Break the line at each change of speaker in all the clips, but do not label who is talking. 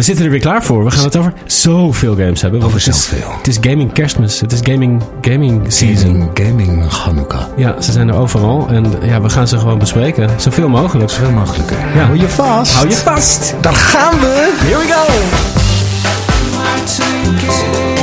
We zitten er weer klaar voor. We gaan het over zoveel games hebben.
Over
het is,
zoveel.
Het is gaming kerstmis. Het is gaming, gaming season.
Gaming, gaming Hanukkah.
Ja, ze zijn er overal. En ja, we gaan ze gewoon bespreken. Zoveel mogelijk.
Zoveel mogelijk.
Ja.
Hou je vast.
Hou je vast.
Dan gaan we.
Here we go.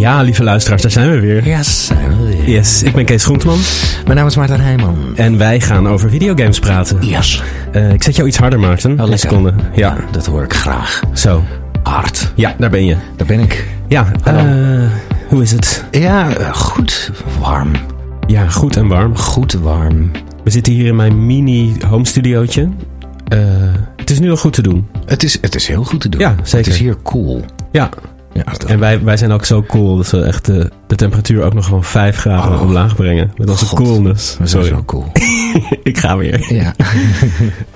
Ja, lieve luisteraars, daar zijn we weer.
Ja, zijn we weer.
Yes, ik ben Kees Groenteman.
Mijn naam is Maarten Heijman.
En wij gaan over videogames praten.
Yes.
Eh, ik zet jou iets harder, Maarten.
Oh,
seconde. Ja,
dat hoor ik graag.
zo.
Hard.
Ja, daar ben je.
Daar ben ik.
Ja,
Hallo.
eh, hoe is het?
Ja, goed. Warm.
Ja, goed en warm.
Goed warm.
We zitten hier in mijn mini home studiootje. Eh, het is nu al goed te doen.
Het is, het is heel goed te doen.
Ja, zeker.
Het is hier cool.
Ja,
Ja,
en wij, wij zijn ook zo cool dat we echt de, de temperatuur ook nog gewoon 5 graden
Oh.
omlaag brengen. Met onze
God.
coolness.
we zijn
Sorry,
zo cool.
ik ga weer.
Ja.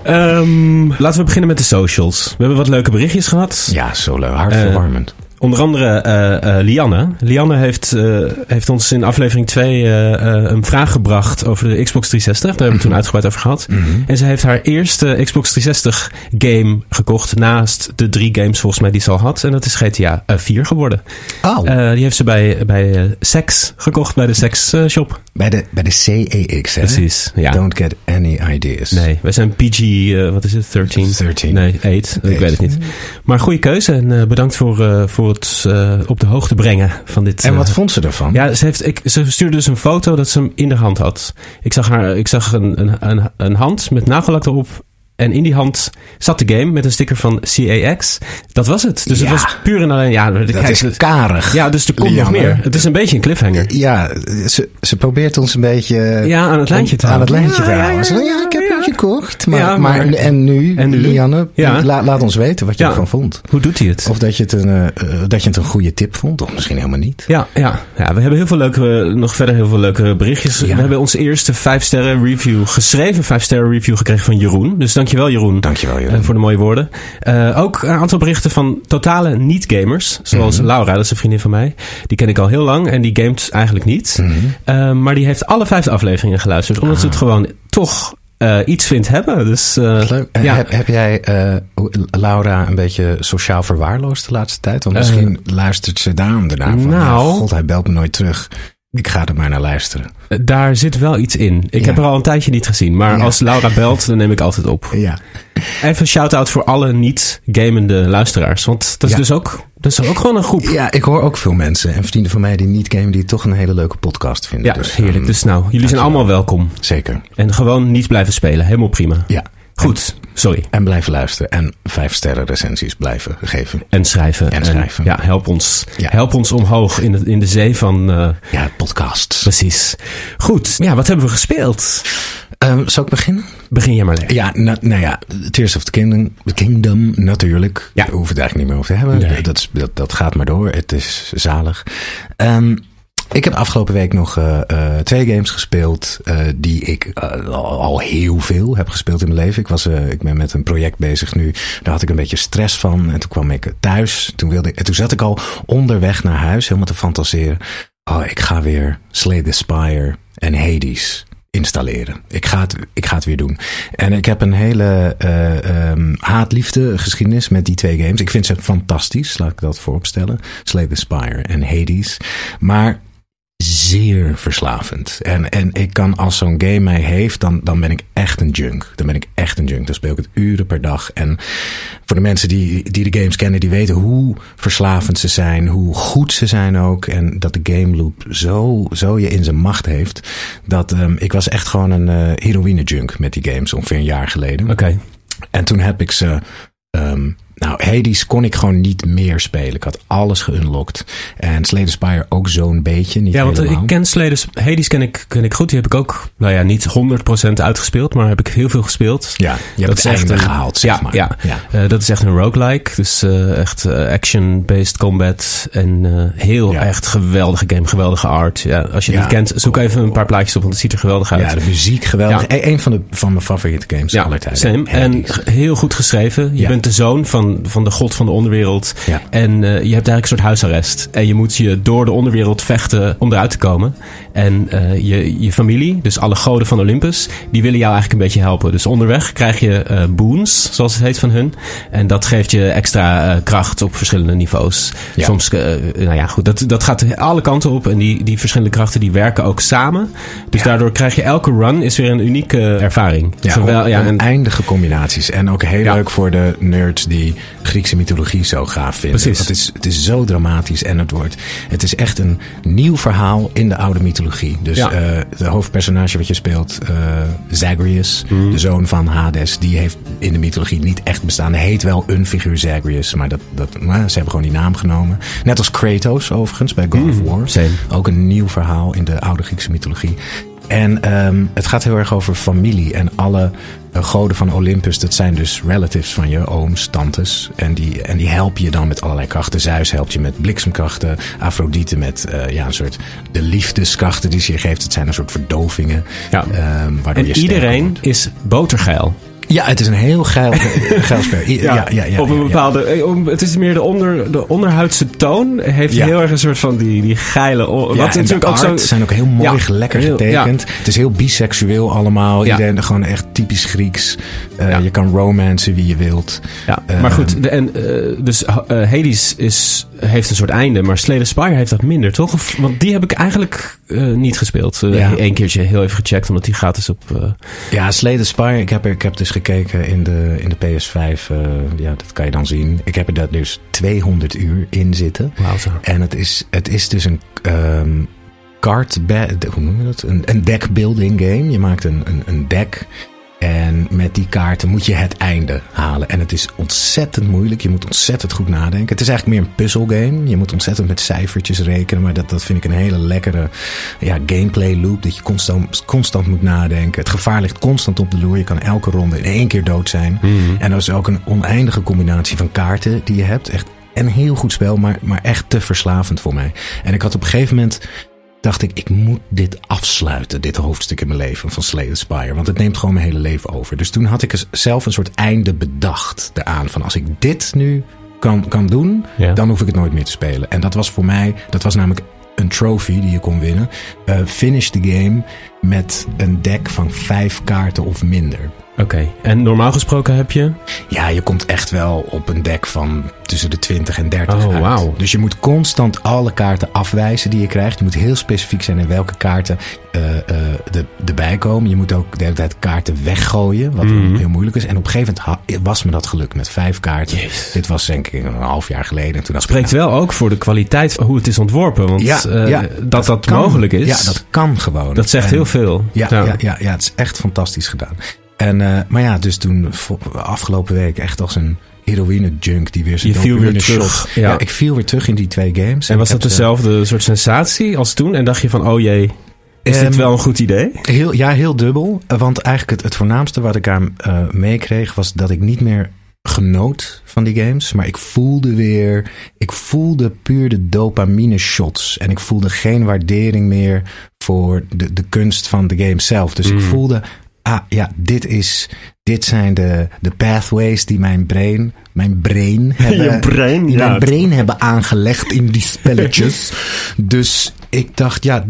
Ehm, laten we beginnen met de socials. We hebben wat leuke berichtjes gehad.
ja, zo leuk. Hartverwarmend.
Onder andere eh, eh, Lianne. Lianne heeft, eh, heeft ons in aflevering 2 eh, eh, een vraag gebracht over de Xbox 360. Daar hebben we toen uitgebreid over gehad.
Mhm.
En ze heeft haar eerste Xbox 360 game gekocht naast de drie games volgens mij die ze al had. En dat is GTA eh, 4 geworden.
oh,
die heeft ze bij, bij Sex gekocht, bij de Sex shop.
Bij, de, bij de CEX, hè?
Precies, ja.
Don't get any ideas.
Nee, wij zijn PG, eh, wat is het, 13?
13.
Nee, 8. Ik
Eight.
weet het niet. Maar goede keuze en eh, bedankt voor, eh, voor het op de hoogte brengen van dit.
En wat vond ze ervan?
Ja, ze, heeft, ik, ze stuurde dus een foto dat ze hem in de hand had. Ik zag, haar, ik zag een, een, een, een hand met nagellak erop. En in die hand zat de game met een sticker van CAX. Dat was het. Dus
Ja.
het was puur en alleen... Ja,
dat
kijk,
is
het-
karig.
ja dus er komt nog meer. Het is een beetje een cliffhanger.
Ja, ze, ze probeert ons een beetje...
Ja, aan het lijntje te
Aan het
houden.
lijntje te
Ja, ja,
houden.
Ja,
Ja, ik heb hem gekocht. Maar,
Ja,
maar,
maar-
en nu,
En nu?
Lianne,
Ja.
la- laat ons weten wat je ervan vond.
Hoe doet hij het?
Of dat je, het een, eh, eh, dat je het een goede tip vond, of misschien helemaal niet.
Ja, ja, ja, we hebben heel veel leuke, nog verder heel veel leuke berichtjes. We hebben onze eerste 5 sterren review, geschreven 5 sterren review gekregen van Jeroen. Dus dankjewel Jeroen.
Dankjewel,
eh,
Jeroen.
voor de mooie woorden. Eh, ook een aantal berichten van totale niet-gamers. Zoals
Mhm.
Laura, dat is een vriendin van mij. Die ken ik al heel lang en die gamet eigenlijk niet.
Mhm.
Eh, maar die heeft alle vijf afleveringen geluisterd. Omdat ze het gewoon toch eh, iets vindt hebben. Dus eh,
Leuk. Eh,
ja.
Heb, heb jij eh, Laura een beetje sociaal verwaarloosd de laatste tijd? Want misschien luistert ze daarom daarna van...
Eh, nou-
ja, God, hij belt me nooit terug. Ik ga er maar naar luisteren.
daar zit wel iets in. Ik
Ja.
heb haar al een tijdje niet gezien. Maar
Ja.
als Laura belt, dan neem ik altijd op.
Ja.
Even een shout-out voor alle niet-gamende luisteraars. Want dat is
Ja.
dus ook, dat is ook gewoon een groep.
Ja, ik hoor ook veel mensen en vrienden van mij die niet gamen, die toch een hele leuke podcast vinden.
Ja,
dus,
heerlijk.
ehm,
Dus nou, jullie zijn allemaal welkom.
Zeker.
En gewoon niet blijven spelen. Helemaal prima.
Ja.
Goed, sorry.
En blijven luisteren en vijf sterren recensies blijven geven.
En schrijven.
En schrijven.
ja, help ons.
Ja.
Help ons omhoog in de, in de zee van... eh,
Ja, podcasts.
precies. Goed, ja, wat hebben we gespeeld?
Ehm zal ik beginnen?
Begin jij maar lekker.
Ja, nou, nou ja, Tears of the Kingdom, Kingdom natuurlijk.
Ja.
Daar hoeven we het eigenlijk niet meer over te hebben.
Nee.
Dat, is, dat, dat gaat maar door. Het is zalig. Ehm, ik heb afgelopen week nog eh, eh, twee games gespeeld eh, die ik al, heel veel heb gespeeld in mijn leven. Ik, was, ik ben met een project bezig nu. Daar had ik een beetje stress van. En toen kwam ik thuis. Toen, wilde ik, en toen zat ik al onderweg naar huis helemaal te fantaseren. Oh, ik ga weer Slay the Spire en Hades installeren. Ik ga het, ik ga het weer doen. En ik heb een hele uh, haat-liefde geschiedenis met die twee games. Ik vind ze fantastisch, laat ik dat vooropstellen. Slay the Spire en Hades. Maar zeer verslavend. En, en ik kan als zo'n game mij heeft, dan, dan ben ik echt een junk. Dan ben ik echt een junk. Dan speel ik het uren per dag. En voor de mensen die, die de games kennen, die weten hoe verslavend ze zijn, hoe goed ze zijn ook. En dat de game loop zo, zo je in zijn macht heeft. Dat um, ik was echt gewoon een uh, heroïne junk met die games ongeveer een jaar geleden.
Oké. Okay.
En toen heb ik ze um, nou, Hades kon ik gewoon niet meer spelen. Ik had alles geunlocked. En Slay the Spire ook zo'n beetje. Niet
ja, want
helemaal.
ik ken Slay the Hades ken ik, ken ik goed. Die heb ik ook, nou ja, niet 100% uitgespeeld. Maar heb ik heel veel gespeeld.
Ja, je hebt het echt een, gehaald, zeg
ja,
maar.
Ja, ja. Uh, dat is echt een roguelike. Dus uh, echt uh, action-based combat. En heel ja. echt geweldige game. Geweldige art. Ja, als je het niet kent, zoek even een paar plaatjes op. Want het ziet er geweldig uit.
Ja, de muziek geweldig. Een van, de, van mijn favoriete games
ja,
aller tijden.
Same. En heel goed geschreven. Je bent de zoon van van, de god van de onderwereld.
Ja.
En uh, je hebt eigenlijk een soort huisarrest. En je moet je door de onderwereld vechten om eruit te komen. En uh, je, je familie, dus alle goden van Olympus, die willen jou eigenlijk een beetje helpen. Dus onderweg krijg je uh, boons, zoals het heet van hun. En dat geeft je extra kracht op verschillende niveaus.
Ja.
Soms, nou ja, goed, dat, dat gaat alle kanten op. En die, die verschillende krachten die werken ook samen. Dus
Ja.
daardoor krijg je elke run is weer een unieke ervaring.
Ja,
Zowel- ja, en-
oneindige combinaties. En ook heel
Ja.
leuk voor de nerds die Griekse mythologie zo gaaf vinden.
Precies.
Want het is, het is zo dramatisch en het wordt... Het is echt een nieuw verhaal in de oude mythologie. Dus
Ja.
eh, de hoofdpersonage wat je speelt, eh Zagreus,
Mhm.
de zoon van Hades... die heeft in de mythologie niet echt bestaan. Hij heet wel een figuur Zagreus, maar dat, dat, nou, ze hebben gewoon die naam genomen. Net als Kratos overigens bij God of War.
Mhm. same.
Ook een nieuw verhaal in de oude Griekse mythologie. En ehm, het gaat heel erg over familie. En alle goden van Olympus, dat zijn dus relatives van je, ooms, tantes. En die, en die helpen je dan met allerlei krachten. Zeus helpt je met bliksemkrachten. Afrodite met eh, ja, een soort de liefdeskrachten die ze je geeft. Het zijn een soort verdovingen.
Ja.
ehm, waardoor
En iedereen
wordt.
is botergeil.
Ja, het is een heel geil, geil spel. Ja, ja, ja,
op een bepaalde. eh, Het is meer de, onder, de onderhuidse toon. Heeft heel erg een soort van die, die geile. wat natuurlijk ook zo.
zijn ook heel mooi, lekker getekend. Het is heel biseksueel allemaal. Iedereen gewoon echt typisch Grieks. Eh. Je kan romancen wie je wilt.
Ja,
Eh,
maar goed, de, en, dus eh, Hades is, heeft een soort einde, maar Slay the Spire heeft dat minder, toch? Of, want die heb ik eigenlijk eh, niet gespeeld. Eh,
Ja.
Eén keertje heel even gecheckt, omdat die gratis op. eh,
Ja, Slay the Spire. Ik heb, er, ik heb dus gekeken in de, in de PS5. eh, ja, dat kan je dan zien. Ik heb er daar dus 200 uur in zitten.
Wauw, zo.
En het is, het is dus een ehm card... Hoe noem je dat? Een, een deck building game. Je maakt een, een, een deck... En met die kaarten moet je het einde halen. En het is ontzettend moeilijk. Je moet ontzettend goed nadenken. Het is eigenlijk meer een puzzelgame. Je moet ontzettend met cijfertjes rekenen. Maar dat, dat vind ik een hele lekkere ja, gameplay loop. Dat je constant, constant moet nadenken. Het gevaar ligt constant op de loer. Je kan elke ronde in één keer dood zijn. En er is ook een oneindige combinatie van kaarten die je hebt. Echt een heel goed spel, maar, maar echt te verslavend voor mij. En ik had op een gegeven moment dacht ik, ik moet dit afsluiten, dit hoofdstuk in mijn leven van Slay the Spire. Want het neemt gewoon mijn hele leven over. Dus toen had ik zelf een soort einde bedacht eraan. Van als ik dit nu kan, kan doen,
Ja.
dan hoef ik het nooit meer te spelen. En dat was voor mij, dat was namelijk een trophy die je kon winnen. Eh, finish the game met een deck van vijf kaarten of minder.
Oké, en normaal gesproken heb je.
Ja, je komt echt wel op een deck van tussen de 20 en 30
Oh, wauw.
Dus je moet constant alle kaarten afwijzen die je krijgt. Je moet heel specifiek zijn in welke kaarten eh, eh, er, erbij komen. Je moet ook de hele tijd kaarten weggooien, wat
Mhm.
heel moeilijk is. En op een gegeven moment was me dat gelukt met vijf kaarten.
Jezus.
Dit was denk ik een half jaar geleden. En toen
Spreekt wel ook voor de kwaliteit van hoe het is ontworpen. Want
Ja,
eh,
ja,
dat dat,
kan.
mogelijk is,
Ja, dat kan gewoon.
dat zegt
En-
heel veel.
Ja, ja. Ja, ja, het is echt fantastisch gedaan. En, eh, maar ja, dus toen afgelopen week echt als een heroïne junk die weer zijn
Je viel weer terug, ja.
Ja. ik viel weer terug in die twee games.
En was dat dezelfde soort sensatie als toen? En dacht je van, oh jee, is dit
Ehm,
wel een goed idee?
Heel, ja, heel dubbel. Eh, Want eigenlijk het, het voornaamste wat ik aan eh meekreeg was dat ik niet meer genoot van die games. Maar ik voelde weer, ik voelde puur de dopamine shots. En ik voelde geen waardering meer voor de, de kunst van de game zelf. Dus ik voelde, ah ja, dit is, dit zijn de, de pathways die mijn brain, mijn brain hebben,
Je brein,
die
ja.
mijn brain hebben aangelegd in die spelletjes. dus ik dacht, ja,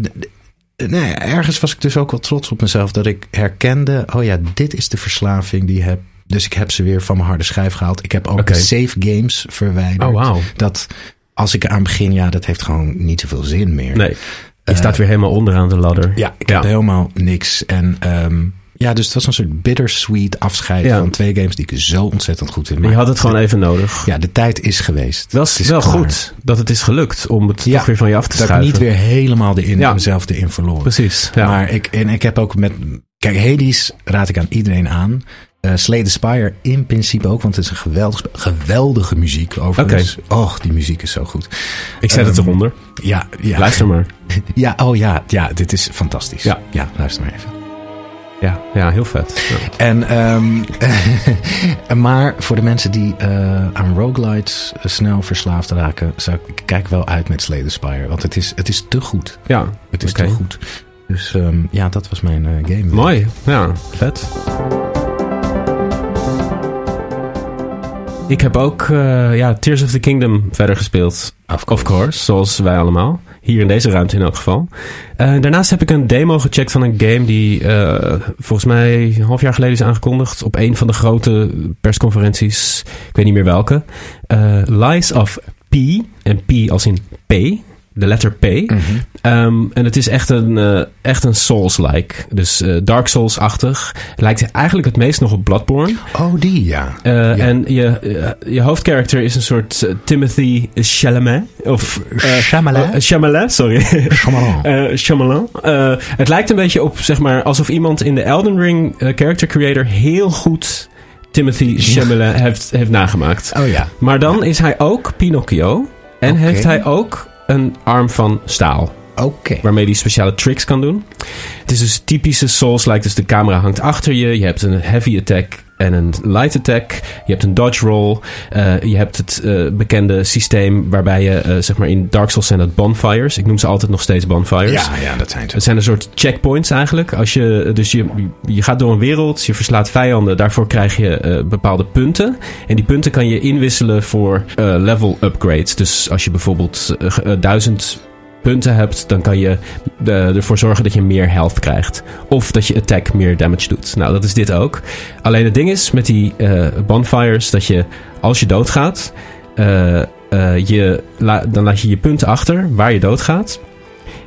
nee, ergens was ik dus ook wel trots op mezelf dat ik herkende: oh ja, dit is de verslaving die je hebt. Dus ik heb ze weer van mijn harde schijf gehaald. Ik heb ook save games verwijderd.
Oh, wauw.
Dat als ik eraan begin, ja, dat heeft gewoon niet zoveel zin meer.
Nee, je staat weer helemaal onderaan de ladder.
Ja, ik heb helemaal niks. En ehm, ja, dus het was een soort bittersweet afscheid
Ja.
van twee games die ik zo ontzettend goed vind.
Maar je had het gewoon even nodig.
Ja, de tijd is geweest. Het is
wel
klaar.
goed dat het is gelukt om het
Ja,
toch weer van je af te
Dat ik
schuiven.
niet weer helemaal erin,
Ja.
mezelf erin verloor.
Precies, ja.
Maar ik, en ik heb ook met... Kijk, Hades raad ik aan iedereen aan. Eh Slay the Spire in principe ook, want het is een geweldig, geweldige muziek overigens. Och, die muziek is zo goed.
ik zet het
Ehm,
eronder.
Ja, ja.
Luister maar.
Ja, oh ja, ja, dit is fantastisch.
Ja.
ja luister maar even.
Ja, ja heel vet. Ja.
En, ehm, maar voor de mensen die eh, aan roguelites snel verslaafd raken, zou ik, kijk wel uit met Slay the Spire. Want het is, het is te goed.
Ja,
Het is te goed. Dus ehm, ja, dat was mijn eh, game.
Mooi, ja, vet. Ik heb ook eh, ja, Tears of the Kingdom verder gespeeld. Of course. zoals wij allemaal. Hier in deze ruimte in elk geval. Eh, daarnaast heb ik een demo gecheckt van een game die eh, volgens mij een half jaar geleden is aangekondigd. Op een van de grote persconferenties. Ik weet niet meer welke. Lies of P. En P als in P. De letter P.
Mhm.
Ehm, en het is echt een, eh, echt een Souls-like. Dus eh, Dark Souls-achtig. Lijkt eigenlijk het meest nog op Bloodborne.
Oh, die ja.
Eh, En je, je hoofdkarakter is een soort Timothy Chalamet. Of,
Chalamet?
Chalamet, sorry.
Shyamalan.
Eh, het lijkt een beetje op, zeg maar, alsof iemand in de Elden Ring character creator heel goed Timothy Chalamet heeft, heeft nagemaakt.
Oh ja.
Maar dan is hij ook Pinocchio. En heeft hij ook een arm van staal
Oké.
waarmee hij speciale tricks kan doen. Het is dus typische Souls-like. Dus de camera hangt achter je. Je hebt een heavy attack en een light attack. Je hebt een dodge roll. Eh, je hebt het eh, bekende systeem waarbij je, eh, zeg maar in Dark Souls zijn dat bonfires. Ik noem ze altijd nog steeds bonfires.
Ja, ja, dat zijn ze.
Het zijn een soort checkpoints eigenlijk. Als je, dus je, je gaat door een wereld, je verslaat vijanden. Daarvoor krijg je bepaalde punten. En die punten kan je inwisselen voor level upgrades. Dus als je bijvoorbeeld duizend punten hebt, dan kan je eh, ervoor zorgen dat je meer health krijgt. Of dat je attack meer damage doet. Nou, dat is dit ook. Alleen het ding is met die eh, bonfires dat je als je doodgaat, eh, je, dan laat je je punten achter waar je doodgaat.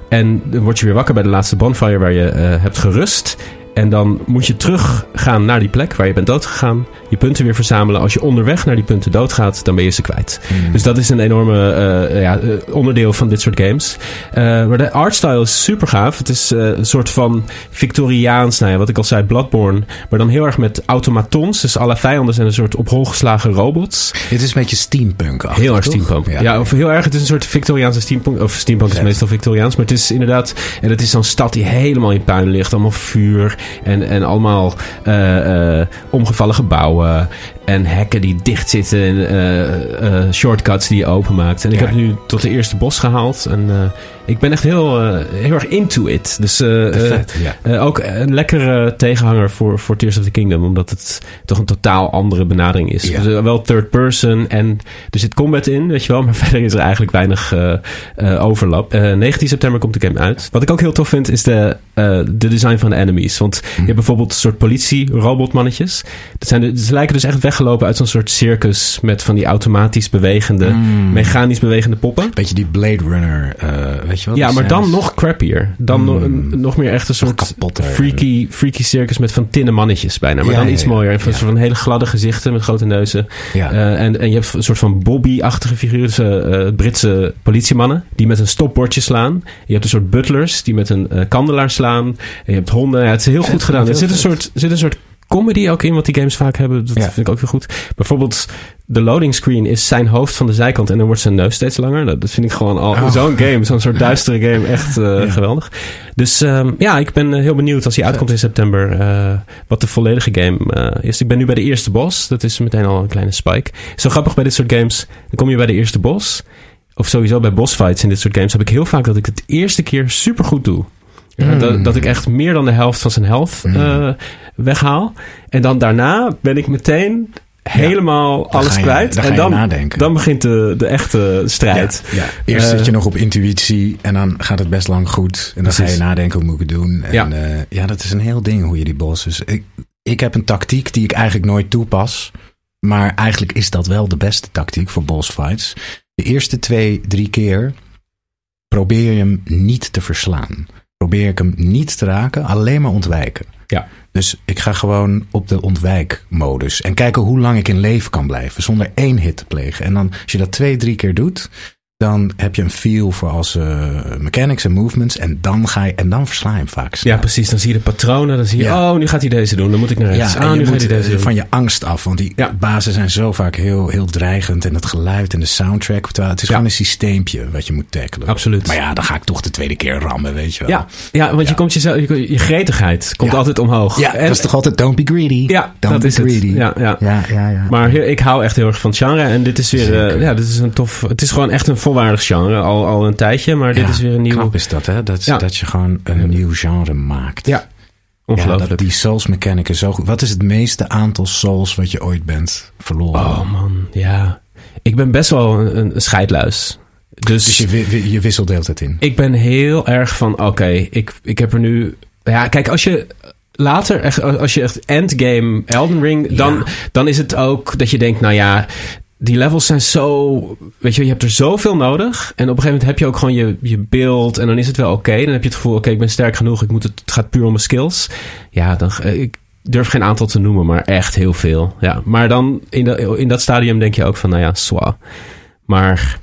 En dan word je weer wakker bij de laatste bonfire waar je hebt gerust. En dan moet je teruggaan naar die plek waar je bent doodgegaan. Je punten weer verzamelen. Als je onderweg naar die punten doodgaat, dan ben je ze kwijt.
Hmm.
Dus dat is een enorme eh, ja, eh, onderdeel van dit soort games. Eh, maar de artstyle is super gaaf. Het is een soort van Victoriaans, nou ja, wat ik al zei, Bloodborne. Maar dan heel erg met automatons. Dus alle vijanden zijn een soort op hol geslagen robots.
Het is een beetje steampunk
Heel erg steampunk. Ja. of heel erg. Het is een soort Victoriaanse steampunk. Of steampunk is meestal Victoriaans. Maar het is inderdaad. En het is zo'n stad die helemaal in puin ligt. Allemaal vuur. En, en allemaal eh, eh, omgevallen gebouwen. En hekken die dicht zitten. En eh, eh, shortcuts die je openmaakt. En ik
Ja.
heb nu tot de eerste bos gehaald. En eh, ik ben echt heel, heel erg into it. Dus
Vet, ja.
ook een lekkere tegenhanger voor, voor Tears of the Kingdom. Omdat het toch een totaal andere benadering is.
Ja.
Dus, wel third person. En er zit combat in, weet je wel. Maar verder is er eigenlijk weinig overlap. Eh, 19 september komt de game uit. Wat ik ook heel tof vind, is de, de design van de enemies. Want je hebt bijvoorbeeld een soort politie-robotmannetjes. Dat zijn de, ze lijken dus echt weggelopen uit zo'n soort circus. Met van die automatisch bewegende, mechanisch bewegende poppen.
Beetje die Blade Runner, eh, weet je wel?
Ja, maar dan nog crappier. Dan nog, een- nog meer echt een soort
kapotter.
freaky, freaky circus met van tinnen mannetjes bijna. Maar
Ja,
dan iets
ja.
mooier. En van, van hele gladde gezichten met grote neuzen.
Ja.
Eh, en, en je hebt een soort van Bobby-achtige figuren. Dus, eh, Britse politiemannen die met een stopbordje slaan. Je hebt een soort butlers die met een kandelaar slaan. En je hebt honden. Ja, het is heel goed gedaan. Er zit een, soort, zit een soort comedy ook in wat die games vaak hebben. Dat
Ja.
vind ik ook weer goed. Bijvoorbeeld de loading screen is zijn hoofd van de zijkant en dan wordt zijn neus steeds langer. Dat, dat vind ik gewoon al
Oh.
zo'n game, zo'n soort duistere game, echt eh, geweldig. Dus ehm, ja, ik ben eh, heel benieuwd als hij uitkomt in september eh, wat de volledige game is. Ik ben nu bij de eerste boss. Dat is meteen al een kleine spike. Zo grappig bij dit soort games. Dan kom je bij de eerste boss. Of sowieso bij boss fights in dit soort games heb ik heel vaak dat ik het eerste keer super goed doe. Ja,
Mm.
dat, dat ik echt meer dan de helft van zijn health eh, weghaal. En dan daarna ben ik meteen helemaal alles
je-
kwijt.
dan
en dan,
nadenken.
dan begint de, de echte strijd.
Ja, ja. Eerst
Eh,
zit je nog op intuïtie en dan gaat het best lang goed. En dan ga je nadenken, hoe moet ik het doen? En
Ja.
ja. ja, dat is een heel ding hoe je die bosses... Ik, ik heb een tactiek die ik eigenlijk nooit toepas. Maar eigenlijk is dat wel de beste tactiek voor boss fights. De eerste twee, drie keer probeer je hem niet te verslaan. Probeer ik hem niet te raken, alleen maar ontwijken.
Ja.
Dus ik ga gewoon op de ontwijkmodus. En kijken hoe lang ik in leven kan blijven. Zonder één hit te plegen. En dan, als je dat twee, drie keer doet. Dan heb je een feel voor als eh, mechanics en movements. En dan ga je, en dan versla je hem vaak. snel.
Ja, precies. Dan zie je de patronen. Dan zie je,
Ja.
oh, nu gaat hij deze doen. Dan moet ik naar rechts.
Ja,
ah,
en
nu
je
gaat
moet
hij deze
eh,
doen.
van je angst af. Want die
Ja.
bazen zijn zo vaak heel, heel dreigend. En het geluid en de soundtrack. Terwijl het is
Ja.
gewoon een systeempje wat je moet tackelen.
Absoluut.
Maar ja, dan ga ik toch de tweede keer rammen, weet je wel.
Ja, ja want je komt jezelf, je, je gretigheid komt
Ja.
altijd omhoog.
Ja,
En-
dat is toch altijd don't be greedy.
Ja,
don't
dat
be
is
greedy.
Ja, ja.
ja, ja. ja.
Maar ik hou echt heel erg van het genre. En dit is weer, eh, ja, dit is een tof. Het is gewoon echt een volwaardig genre. Al, al een tijdje. Maar dit
Ja,
is weer een nieuw.
Knap is dat, hè? Dat,
Ja.
dat je gewoon een nieuw genre maakt.
Ja,
Ja,
ongelooflijk.
dat, die Souls mechanic is zo goed. Wat is het meeste aantal Souls wat je ooit bent verloren?
Oh man, ja. Ik ben best wel een, een scheidluis. Dus,
Dus je, je wisselt de hele tijd in.
ik ben heel erg van, oké, ik, ik heb er nu... Ja, kijk, als je later, echt, als je echt endgame Elden Ring... Dan,
Ja.
dan is het ook dat je denkt, nou ja... Die levels zijn zo... Weet je, je hebt er zoveel nodig. En op een gegeven moment heb je ook gewoon je, je beeld. En dan is het wel oké. Dan heb je het gevoel, oké, ik ben sterk genoeg. Ik moet het, het gaat puur om mijn skills. Ja, dan... eh, Ik, durf geen aantal te noemen, maar echt heel veel. Ja, maar dan in, in dat stadium denk je ook van, nou ja, swa. Maar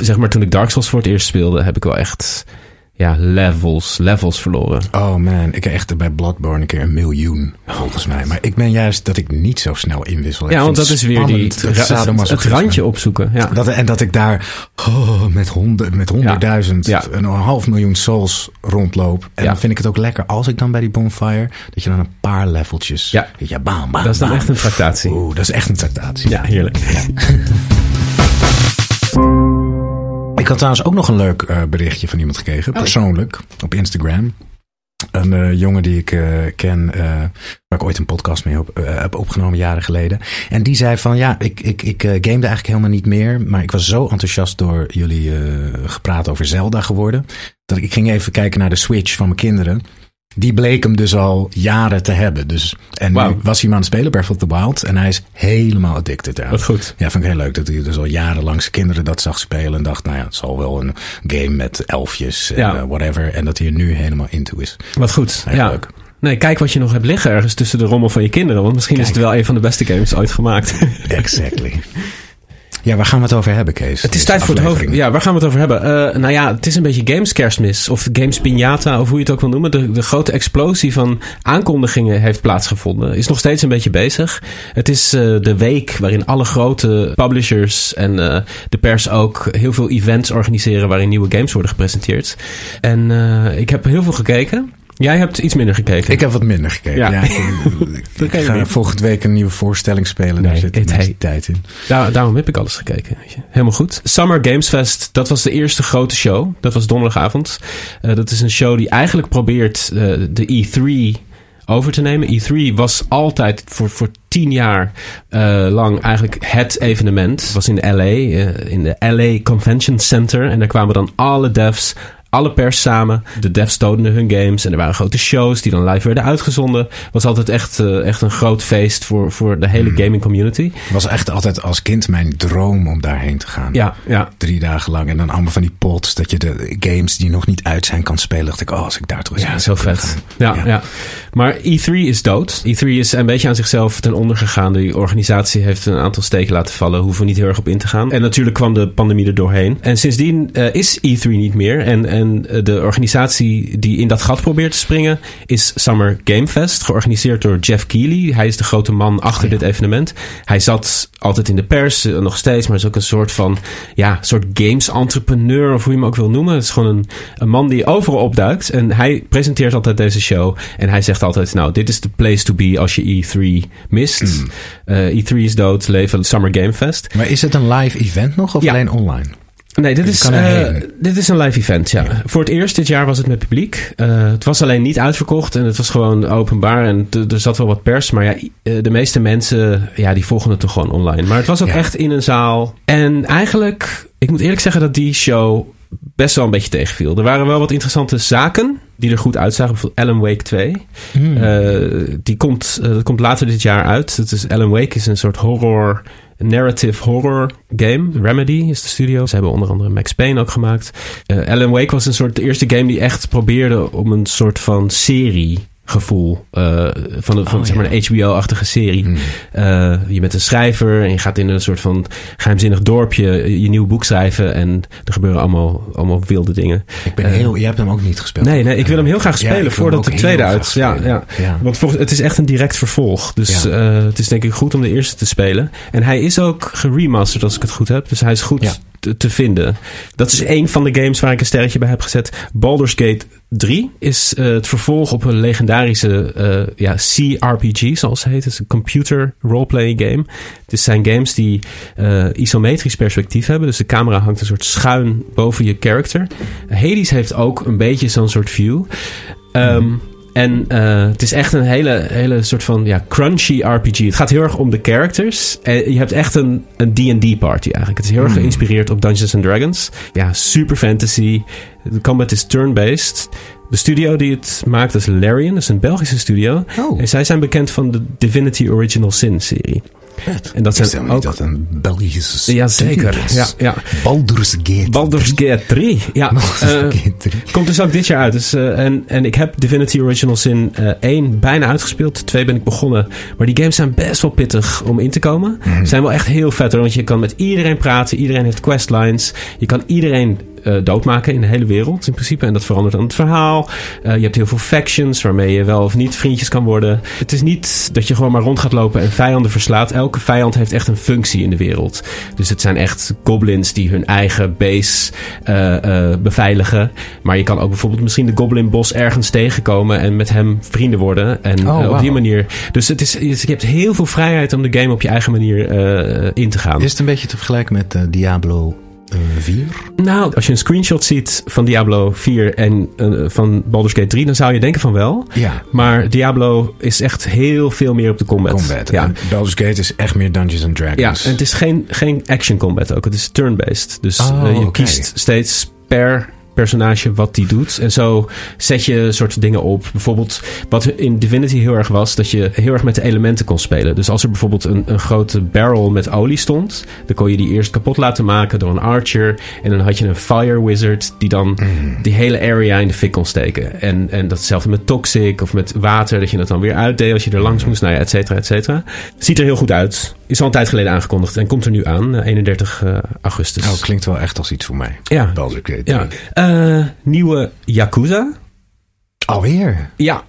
zeg maar toen ik Dark Souls voor het eerst speelde, heb ik wel echt ja, levels, levels verloren.
Oh man, ik heb echt bij Bloodborne een keer een miljoen, volgens mij. Maar ik ben juist dat ik niet zo snel inwissel.
Ja, want dat is weer die, het,
het
randje opzoeken. Ja.
Dat, en dat ik daar oh, met, honderd, met honderdduizend,
Ja.
een half miljoen souls rondloop. En
Ja.
dan vind ik het ook lekker als ik dan bij die bonfire, dat je dan een paar leveltjes,
Ja.
je, bam, bam,
Dat is dan
bam.
echt een tractatie.
Oeh, dat is echt een tractatie.
Ja, heerlijk.
Ik had trouwens ook nog een leuk eh, berichtje van iemand gekregen,
Oh.
persoonlijk, op Instagram. Een eh, jongen die ik eh, ken, waar ik ooit een podcast mee op, heb opgenomen jaren geleden. En die zei van ja, ik, ik, ik gamede eigenlijk helemaal niet meer. Maar ik was zo enthousiast door jullie gepraat over Zelda geworden. Dat ik, ik ging even kijken naar de Switch van mijn kinderen. Die bleek hem dus al jaren te hebben. Dus, en nu was hij maar aan het spelen, Breath of the Wild. En hij is helemaal addicted aan.
Wat goed.
Ja, vind ik heel leuk dat hij dus al jarenlang zijn kinderen dat zag spelen. En dacht, nou ja, het zal wel een game met elfjes en
Ja.
eh, whatever. En dat hij er nu helemaal into is.
Wat goed.
Heel
ja.
leuk.
Nee, kijk wat je nog hebt liggen ergens tussen de rommel van je kinderen. Want misschien is het wel een van de beste games ooit gemaakt.
Exactly. ja, waar gaan we het over hebben, Kees?
Het is tijd voor het hoofd. Ja, waar gaan we het over hebben? Eh, nou ja, het is een beetje games kerstmis. Of games piñata, of hoe je het ook wil noemen. De, de grote explosie van aankondigingen heeft plaatsgevonden. Is nog steeds een beetje bezig. Het is eh, de week waarin alle grote publishers en eh, de pers ook heel veel events organiseren waarin nieuwe games worden gepresenteerd. En ik heb heel veel gekeken. Jij hebt iets minder gekeken.
Ik heb wat minder gekeken.
Ja.
Ja. ik, ga volgende week een nieuwe voorstelling spelen.
Nee,
Daar zit de
het-
meeste
hey.
tijd in.
Daar, daarom heb ik alles gekeken. Weet je. Helemaal goed. Summer Games Fest, dat was de eerste grote show. Dat was donderdagavond. Eh, dat is een show die eigenlijk probeert eh, de E3 over te nemen. E3 was altijd voor, voor tien jaar eh, lang eigenlijk het evenement. Het was in LA, in de LA Convention Center. En daar kwamen dan alle devs, alle pers samen. De devs tonen hun games en er waren grote shows die dan live werden uitgezonden. Het was altijd echt, eh, echt een groot feest voor, voor de hele gaming community.
Het was echt altijd als kind mijn droom om daarheen te gaan.
Ja, ja.
Drie dagen lang. En dan allemaal van die pots. Dat je de games die nog niet uit zijn kan spelen. Dacht ik, oh, als ik daar toch eens
Ja, zo vet.
Ja.
ja. Maar E3 is dood. E3 is een beetje aan zichzelf ten onder gegaan. Die organisatie heeft een aantal steken laten vallen. Hoeven we niet heel erg op in te gaan. En natuurlijk kwam de pandemie er doorheen. En sindsdien eh, is E3 niet meer. En, en eh, de organisatie die in dat gat probeert te springen is Summer Game Fest. Georganiseerd door Jeff Keighley. Hij is de grote man achter
Oh ja.
dit evenement. Hij zat altijd in de pers, eh, nog steeds. Maar is ook een soort van, ja, soort games entrepreneur. Of hoe je hem ook wil noemen. Het is gewoon een, een man die overal opduikt. En hij presenteert altijd deze show. En hij zegt altijd, nou, dit is de place to be als je E3 mist.
Hmm.
Eh, E3 is dood, leven Summer Game Fest.
Maar is het een live event nog of
Ja.
alleen online?
Nee, dit is, eh, dit is een live event, ja.
Ja.
Voor het eerst dit jaar was het met publiek. Eh, het was alleen niet uitverkocht en het was gewoon openbaar. En er zat wel wat pers, maar ja, eh, de meeste mensen ja, die volgen het toch gewoon online. Maar het was ook
Ja.
echt in een zaal. En eigenlijk, ik moet eerlijk zeggen dat die show best wel een beetje tegenviel. Er waren wel wat interessante zaken die er goed uitzagen. Bijvoorbeeld Alan Wake 2.
Hmm.
Die komt, dat komt later dit jaar uit. Het is, Alan Wake is een soort horror, narrative horror game. Remedy is de studio. Ze hebben onder andere Max Payne ook gemaakt. Eh, Alan Wake was een soort de eerste game die echt probeerde om een soort van serie gevoel eh, van, een- van
Oh,
zeg maar
ja.
een HBO-achtige serie.
Hmm.
Eh, je bent een schrijver en je gaat in een soort van geheimzinnig dorpje je nieuw boek schrijven en er gebeuren allemaal, allemaal wilde dingen.
Ik ben
eh,
heel... Jij hebt hem ook niet gespeeld.
Nee, nee, ik wil hem heel graag spelen voordat de tweede uit. Ja, ja.
Ja.
Want volgens, het is echt een direct vervolg. Dus eh, het is denk ik goed om de eerste te spelen. En hij is ook geremasterd als ik het goed heb. Dus hij is goed. Te, te vinden. Dat is een van de games waar ik een sterretje bij heb gezet. Baldur's Gate 3 is eh, het vervolg op een legendarische eh, ja, CRPG, zoals het heet. Het is een computer roleplaying game. Het zijn games die eh, isometrisch perspectief hebben. Dus de camera hangt een soort schuin boven je character. Hades heeft ook een beetje zo'n soort view. Ehm, En eh, het is echt een hele, hele soort van ja, crunchy RPG. Het gaat heel erg om de characters. En je hebt echt een een D&D party eigenlijk. Het is heel erg
Hmm.
geïnspireerd op Dungeons and Dragons. Ja, super fantasy. De combat is turn-based. De studio die het maakt is Larian. Dat is een Belgische studio.
Oh,
En zij zijn bekend van de Divinity Original Sin serie. En dat zijn ook...
dat een Belgische
Ja, zeker. Ja, ja.
Baldur's Gate.
Baldur's Gate 3. Ja, eh,
Gate 3.
Komt dus ook dit jaar uit. Dus, eh, en, en ik heb Divinity Original Sin eh 1 bijna uitgespeeld. 2 ben ik begonnen. Maar die games zijn best wel pittig om in te komen.
Mhm.
Zijn wel echt heel vet hoor. Want je kan met iedereen praten. Iedereen heeft questlines. Je kan iedereen eh, doodmaken in de hele wereld in principe. En dat verandert dan het verhaal. Eh, je hebt heel veel factions waarmee je wel of niet vriendjes kan worden. Het is niet dat je gewoon maar rond gaat lopen en vijanden verslaat. Elke vijand heeft echt een functie in de wereld. Dus het zijn echt goblins die hun eigen base eh, beveiligen. Maar je kan ook bijvoorbeeld misschien de goblin bos ergens tegenkomen en met hem vrienden worden. En
Oh,
op die manier. Dus het is, je hebt heel veel vrijheid om de game op je eigen manier in te gaan.
Is het een beetje te vergelijken met Diablo 4?
Nou, als je een screenshot ziet van Diablo 4 en eh, van Baldur's Gate 3, dan zou je denken van wel.
Ja.
Maar Diablo is echt heel veel meer op de combat.
Combat.
Ja.
En Baldur's Gate is echt meer Dungeons and
Ja,
Dragons.
en het is geen, geen action combat ook. Het is turn-based. Dus
Oh,
eh, je kiest steeds per personage wat die doet. En zo zet je soort dingen op. Bijvoorbeeld wat in Divinity heel erg was... dat je heel erg met de elementen kon spelen. Dus als er bijvoorbeeld een, een grote barrel met olie stond... dan kon je die eerst kapot laten maken door een archer. En dan had je een fire wizard... die dan
Mm.
die hele area in de fik kon steken. En, en datzelfde met toxic of met water... dat je dat dan weer uitdeed als je er langs moest. Nou ja, et cetera, et cetera. Ziet er heel goed uit. Is al een tijd geleden aangekondigd en komt er nu aan, eh, 31 eh, augustus.
Oh, klinkt wel echt als iets voor mij.
ja,
Baldur's
ja. Eh, nieuwe Yakuza.
Alweer?
Ja,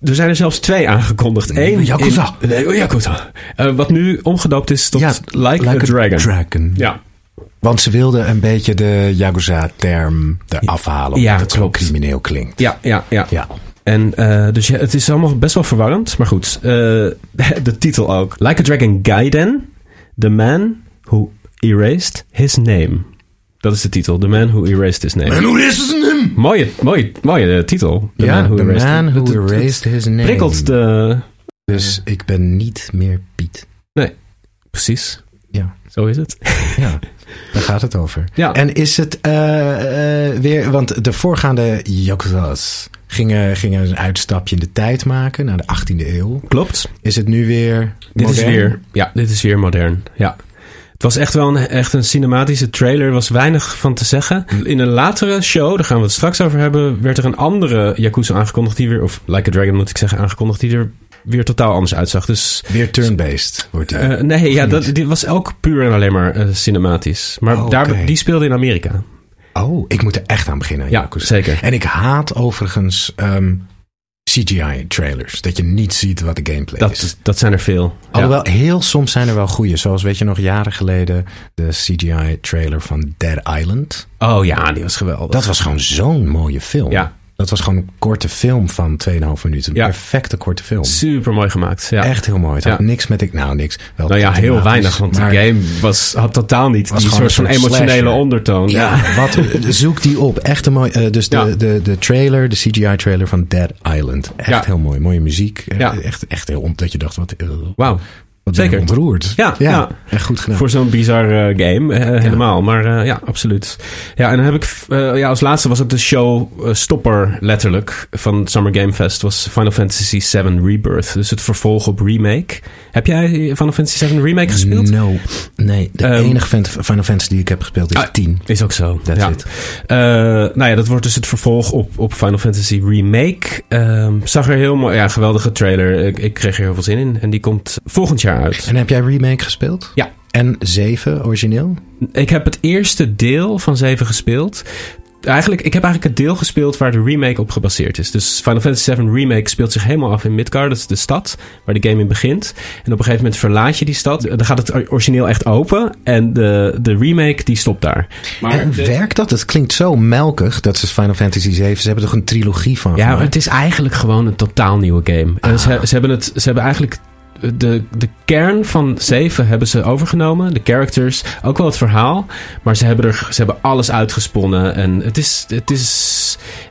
er zijn er zelfs twee aangekondigd. Eén
Yakuza.
in- nee, Yakuza. Eh, wat nu omgedoopt is tot
Ja,
Like, a Dragon.
Dragon.
ja,
Want ze wilden een beetje de Yakuza-term eraf halen. Omdat
Ja,
het zo crimineel klinkt.
ja, ja, ja.
Ja.
En eh, dus ja, het is allemaal best wel verwarrend. Maar goed, eh, de titel ook. Like a Dragon Gaiden. The man who erased his name. Dat is de titel. The man who erased his name.
hoe is het hem?
Mooie, mooie, mooie eh, titel. The
Ja,
man who
the
erased,
man who erased his name.
Prikkelt de...
Dus ik ben niet meer Piet.
Precies,
Ja,
zo is het.
ja. daar gaat het over.
Ja.
En is het eh, eh, weer... Want de voorgaande Yakuza's gingen, gingen een uitstapje in de tijd maken... naar de 18e eeuw.
Klopt.
Is het nu weer
Dit is
modern?
weer, ja, dit is weer modern. Ja. Het was echt wel een, echt een cinematische trailer. Er was weinig van te zeggen. In een latere show, daar gaan we het straks over hebben, werd er een andere Yakuza aangekondigd die weer, of Like a Dragon moet ik zeggen, aangekondigd die er weer totaal anders uitzag. Dus
Weer turn-based wordt die.
eh, nee, ja, dat, dit was ook puur en alleen maar eh, cinematisch. Maar
Oh,
daar, die speelde in Amerika.
Oh, ik moet er echt aan beginnen.
Ja, zeker.
En ik haat overigens ehm, CGI-trailers. Dat je niet ziet wat de gameplay is.
Dat, zijn er veel. Ja.
Alhoewel, heel soms zijn er wel goede. Zoals weet je nog jaren geleden de CGI-trailer van Dead Island.
Oh ja, die was geweldig.
Dat was gewoon zo'n mooie film.
Ja.
Dat was gewoon een korte film van 2,5 minuten. Een
Ja.
perfecte korte film.
Super mooi gemaakt. Ja.
Echt heel mooi. Het had
Ja.
niks met ik, nou niks. Wel
Nou ja, heel weinig, want de game was, had totaal niet
Was
die soort van emotionele
slasher.
ondertoon.
Ja, wat, zoek die op. Echt een mooi. eh, dus de, de, de trailer, de CGI-trailer van Dead Island. Echt heel mooi. Mooie muziek.
Ja.
Echt, echt heel ont dat je dacht, wat, eh,
Wauw.
Wat
Zeker.
ontroerd.
Ja, ja.
echt goed gedaan.
Voor zo'n bizar eh, game, eh, helemaal. Maar eh, ja, absoluut. Ja, en dan heb ik, ja, als laatste was het de show stopper, letterlijk, van Summer Game Fest. Was Final Fantasy VII Rebirth. Dus het vervolg op remake. Heb jij Final Fantasy VII Remake gespeeld?
No. Nee, de
Ehm,
enige Final Fantasy die ik heb gespeeld is
Ah,
10.
Is ook zo.
That's
ja.
it.
Nou ja, dat wordt dus het vervolg op, op Final Fantasy Remake. Ehm, zag er heel mooi, ja, geweldige trailer. Ik, ik kreeg er heel veel zin in. En die komt volgend jaar uit.
En heb jij remake gespeeld?
Ja.
En 7 origineel?
Ik heb het eerste deel van 7 gespeeld. Eigenlijk, ik heb eigenlijk het deel gespeeld waar de remake op gebaseerd is. Dus Final Fantasy VII Remake speelt zich helemaal af in Midgard. Dat is de stad waar de game in begint. En op een gegeven moment verlaat je die stad. Dan gaat het origineel echt open. En de, de remake die stopt daar. Maar
en
de-
werkt dat? Het klinkt zo melkig. Dat is Final Fantasy 7. Ze hebben toch een trilogie van
Ja, maar het is eigenlijk gewoon een totaal nieuwe game. En ze, ze, hebben het, ze hebben eigenlijk de, de kern van 7 hebben ze overgenomen. De characters, ook wel het verhaal. Maar ze hebben, er, ze hebben alles uitgesponnen. En het is. Het is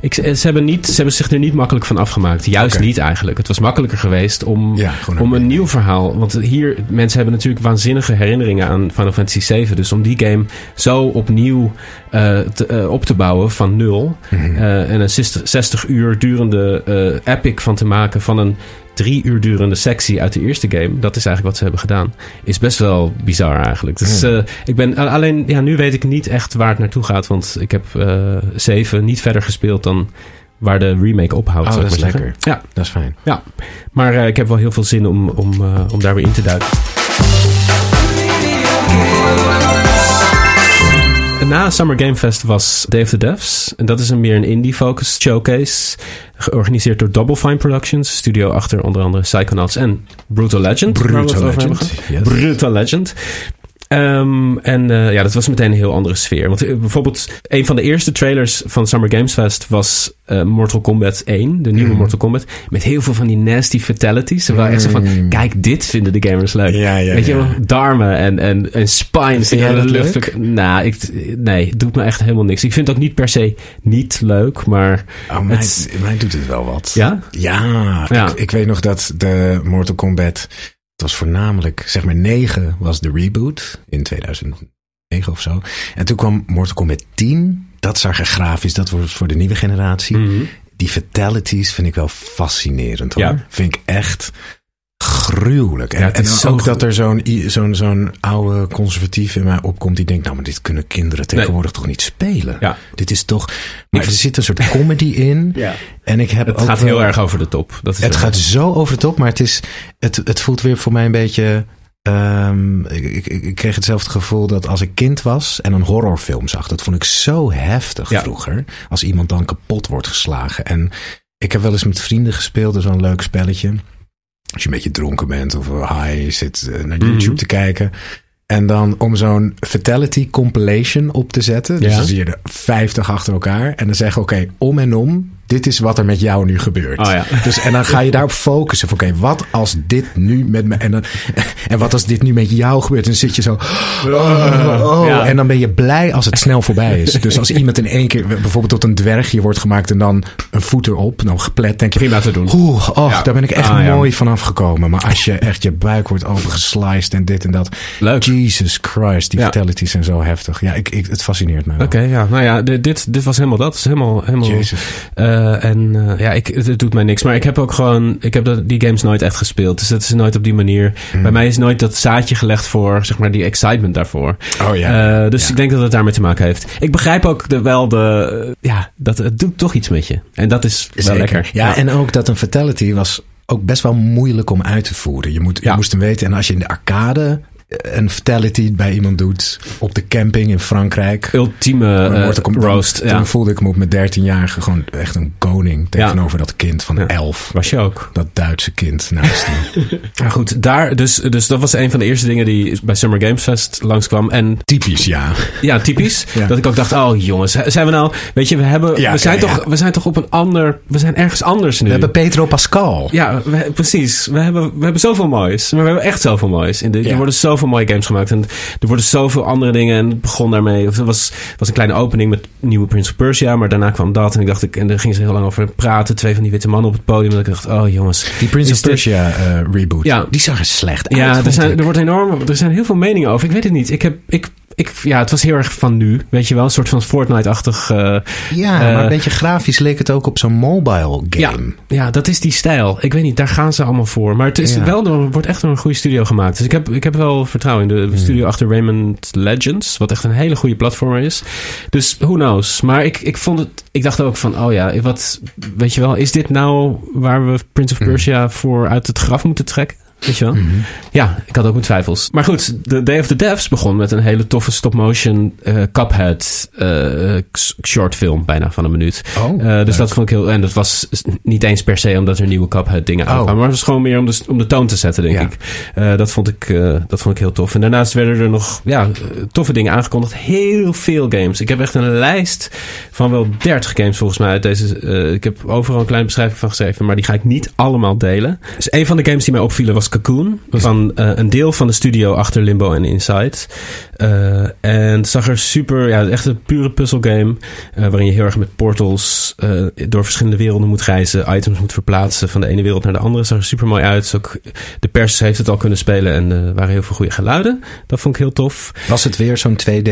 ik, ze, hebben niet, ze hebben zich er niet makkelijk van afgemaakt. Juist niet eigenlijk. Het was makkelijker geweest om,
Ja,
om
een-
nieuw verhaal. Want hier, mensen hebben natuurlijk waanzinnige herinneringen aan Final Fantasy 7. Dus om die game zo opnieuw eh, te- eh, op te bouwen van nul.
Mhm.
eh, en een 60, 60 uur durende epic van te maken van een drie uur durende sectie uit de eerste game. Dat is eigenlijk wat ze hebben gedaan. Is best wel bizar eigenlijk. Dus eh, ik ben alleen, ja, nu weet ik niet echt waar het naartoe gaat. Want ik heb eh 7 niet verder gespeeld dan waar de remake ophoudt.
Oh, is
maar zeggen.
lekker.
Ja,
Dat is fijn.
ja. Maar eh, ik heb wel heel veel zin om, om, om daar weer in te duiken. Na Summer Game Fest was of the Devs. En dat is een meer een indie-focused showcase. Georganiseerd door Double Fine Productions. Studio achter onder andere Psychonauts en Brutal Legend.
Brutal Legend, yes.
Brutal Legend. Ehm, en eh, ja, dat was meteen een heel andere sfeer. Want eh, bijvoorbeeld een van de eerste trailers van Summer Games Fest was eh, Mortal Kombat 1. De nieuwe
Mhm.
Mortal Kombat. Met heel veel van die nasty fatalities. Ze waren echt zo van,
Mm.
kijk, dit vinden de gamers leuk.
Ja, ja,
Weet je wel, darmen en, en, en spines. Die in de
dat
lucht. Nou, ik, nee, het doet me echt helemaal niks. Ik vind het ook niet per se niet leuk, maar...
Oh, mij,
Het-
mij doet het wel wat.
Ja?
Ja,
Ja.
Ik, ik weet nog dat de Mortal Kombat... Het was voornamelijk, zeg maar 9 was de reboot in 2009 of zo. En toen kwam Mortal Kombat 10. Dat zag er grafisch, dat was voor de nieuwe generatie.
Mhm.
Die fatalities vind ik wel fascinerend hoor.
Ja.
Vind ik echt gruwelijk. En,
Ja,
en ook dat er zo'n zo'n zo'n oude conservatief in mij opkomt die denkt, nou maar dit kunnen kinderen tegenwoordig toch niet spelen.
Ja.
Dit is toch, maar er zit een soort comedy in.
Ja.
En ik heb
Het
ook
gaat
wel-
heel erg over de top. Dat is
het gaat zo over de top, maar het, is, het, het voelt weer voor mij een beetje. ehm, ik, ik, ik kreeg hetzelfde gevoel dat als ik kind was en een horrorfilm zag. Dat vond ik zo heftig
Ja.
vroeger. Als iemand dan kapot wordt geslagen. En ik heb wel eens met vrienden gespeeld, een leuk spelletje. Als je een beetje dronken bent of high zit eh, naar
Mhm.
YouTube te kijken. En dan om zo'n fatality compilation op te zetten. Dus
Ja.
dan zie je er 50 achter elkaar. En dan zeggen, oké, om en om. Dit is wat er met jou nu gebeurt.
Oh ja.
Dus, en dan ga je daarop focussen. Oké, wat als dit nu met me. En, dan, en wat als dit nu met jou gebeurt? En dan zit je zo. Oh, oh.
Ja.
En dan ben je blij als het snel voorbij is. Dus als iemand in één keer. bijvoorbeeld tot een dwergje wordt gemaakt. en dan een voet erop. dan geplet. denk je.
Prima te doen.
Oeh,
Ja.
daar ben ik echt
Ah,
mooi van afgekomen. Maar als je echt je buik wordt opengesliced en dit en dat.
Leuk.
Jesus Christ, die fatalities zijn zo heftig. Ja, ik, ik, het fascineert me.
Oké, ja. Nou ja, dit, dit, was helemaal dat. Het is helemaal... helemaal
Jezus.
Eh, en eh, ja, ik, het, het doet mij niks. Maar ik heb ook gewoon... Ik heb dat, die games nooit echt gespeeld. Dus het is nooit op die manier.
Hmm.
Bij mij is nooit dat zaadje gelegd voor, zeg maar, die excitement daarvoor.
Oh ja.
Eh, dus
Ja.
ik denk dat het daarmee te maken heeft. Ik begrijp ook de, wel de... ja, dat het doet toch iets met je. En dat is wel lekker.
Ja, en ook dat een fatality was ook best wel moeilijk om uit te voeren. Je, moet, je
Ja.
moest hem weten. En als je in de arcade een fatality bij iemand doet op de camping in Frankrijk.
Ultieme
Dan
uh,
om-
roast.
Toen
Ja.
voelde ik me op mijn dertienjarige gewoon echt een koning tegenover dat kind van
Ja.
elf.
Was je ook.
Dat Duitse kind naast hem.
Maar goed, daar, dus, dus dat was een van de eerste dingen die bij Summer Games Fest langskwam. En
Typisch, ja.
ja, typisch.
Ja.
Dat ik ook dacht, oh jongens, zijn we nou... Weet je, we, hebben,
Ja,
we, zijn
ja,
toch,
ja.
we zijn toch op een ander... We zijn ergens anders nu.
We hebben Pedro Pascal.
Ja, we- precies. We hebben, we hebben zoveel moois. Maar we hebben echt zoveel moois. In de,
Ja.
Er worden zoveel mooie games gemaakt. En er worden zoveel andere dingen. En het begon daarmee. Of er was, was een kleine opening met nieuwe Prince of Persia. Maar daarna kwam dat. En ik dacht, ik, en daar gingen ze heel lang over praten. Twee van die witte mannen op het podium. En ik dacht, oh jongens.
Die Prince of
dit-
Persia eh, reboot.
Ja.
Die zag er slecht uit.
Ja, er, zijn, er wordt enorm. Er zijn heel veel meningen over. Ik weet het niet. Ik heb. Ik, ik, ja, het was heel erg van nu. Weet je wel, een soort van Fortnite-achtig. eh,
Ja,
Eh,
maar een beetje grafisch leek het ook op zo'n mobile game.
Ja, dat is die stijl. Ik weet niet, daar gaan ze allemaal voor. Maar het is
Ja.
wel door, wordt echt door een goede studio gemaakt. Dus ik heb, ik heb wel vertrouwen in de
Hmm.
studio achter Raymond Legends. Wat echt een hele goede platformer is. Dus who knows. Maar ik, ik vond het. Ik dacht ook van, oh ja, wat. Weet je wel, is dit nou waar we Prince of
Hmm.
Persia voor uit het graf moeten trekken? Weet je wel?
Mhm.
Ja, ik had ook mijn twijfels. Maar goed, de Day of the Devs begon met een hele toffe stop-motion eh Cuphead eh, s- short film, bijna van een minuut.
Oh,
Eh, dus dat vond ik heel... En dat was niet eens per se omdat er nieuwe Cuphead dingen
Oh.
aankwamen. Maar het was gewoon meer om de, om de toon te zetten, denk
Ja.
ik. Eh, dat, vond ik eh, dat vond ik heel tof. En daarnaast werden er nog ja, eh, toffe dingen aangekondigd. Heel veel games. Ik heb echt een lijst van wel 30 games volgens mij. Uit deze, eh, ik heb overal een kleine beschrijving van geschreven. Maar die ga ik niet allemaal delen. Dus een van de games die mij opvielen was Cocoon. Van eh, een deel van de studio achter Limbo en Inside. Eh, en zag er super... Ja, echt een pure puzzelgame. eh waarin je heel erg met portals door verschillende werelden moet reizen. Items moet verplaatsen van de ene wereld naar de andere. Zag er super mooi uit. Ook, de pers heeft het al kunnen spelen. En er waren heel veel goede geluiden. Dat vond ik heel tof.
Was het weer zo'n 2D?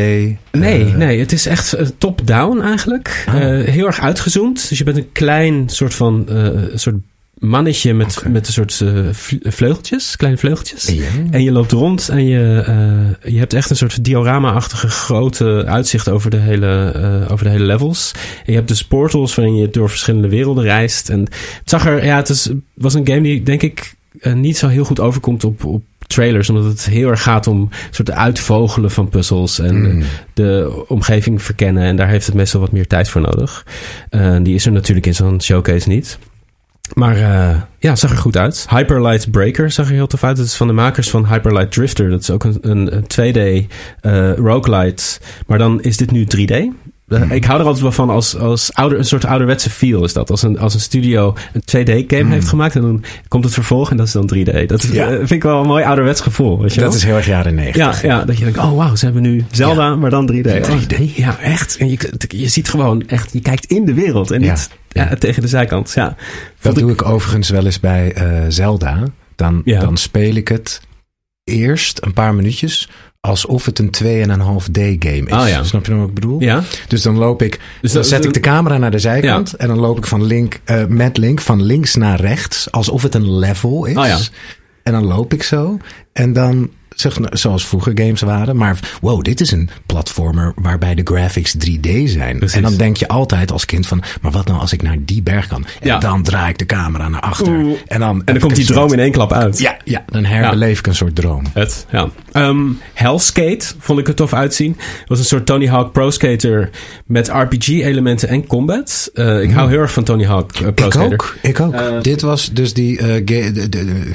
Nee, nee, het is echt top-down eigenlijk.
Ah.
Heel erg uitgezoomd. Dus je bent een klein soort van soort mannetje met, met een soort eh, vle- vleugeltjes, kleine vleugeltjes. En je loopt rond en je, eh, je hebt echt een soort diorama-achtige grote uitzicht over de, hele, eh, over de hele levels. En je hebt dus portals waarin je door verschillende werelden reist. En het zag er, ja, het is, was een game die denk ik niet zo heel goed overkomt op, op trailers. Omdat het heel erg gaat om soort uitvogelen van puzzels en
Mm.
de omgeving verkennen. En daar heeft het meestal wat meer tijd voor nodig. Die is er natuurlijk in zo'n showcase niet. Maar eh, ja, zag er goed uit. Hyperlight Breaker zag er heel tof uit. Dat is van de makers van Hyperlight Drifter. Dat is ook een 2D eh roguelite. Maar dan is dit nu 3D. Eh, Ik hou er altijd wel van als, als ouder, een soort ouderwetse feel is dat. Als een, als een studio een 2D-game
Mm.
heeft gemaakt en dan komt het vervolg en dat is dan 3D. Dat is,
Ja.
eh, vind ik wel een mooi ouderwets gevoel. Weet je
Dat
wel?
is heel erg jaren 90.
Ja, ja, dat je denkt, oh wauw, ze hebben nu Zelda, maar dan 3D.
In 3D.
Oh, ja, echt. En je, je ziet gewoon echt, je kijkt in de wereld en niet ja, tegen de zijkant. Ja.
Dat
ik-
doe ik overigens wel eens bij eh, Zelda. Dan, dan speel ik het eerst een paar minuutjes alsof het een 2,5D game is.
Oh ja.
Snap je nou wat ik bedoel?
Ja,
Dus dan loop ik,
Dus
dan zet ik de camera naar de zijkant
Ja.
en dan loop ik van link, eh, met link van links naar rechts, alsof het een level is.
Oh ja.
En dan loop ik zo en dan, zeg, nou, zoals vroeger games waren, maar wow, dit is een platformer waarbij de graphics 3D zijn.
Precies.
En dan denk je altijd als kind van, maar wat nou als ik naar die berg kan? En
Ja.
dan draai ik de camera naar achter.
Oeh.
En dan,
en dan komt die droom in één klap uit.
Ja, ja, dan herbeleef ik een soort droom.
Het, ja. Ehm, Hellskate vond ik er tof uitzien. Het was een soort Tony Hawk Pro Skater met RPG-elementen en combat. Eh, ik hou heel erg van Tony Hawk eh, Pro
Ik
Skater.
ook, ik ook.
Eh,
Dit was dus die, eh, ga- de, de, de,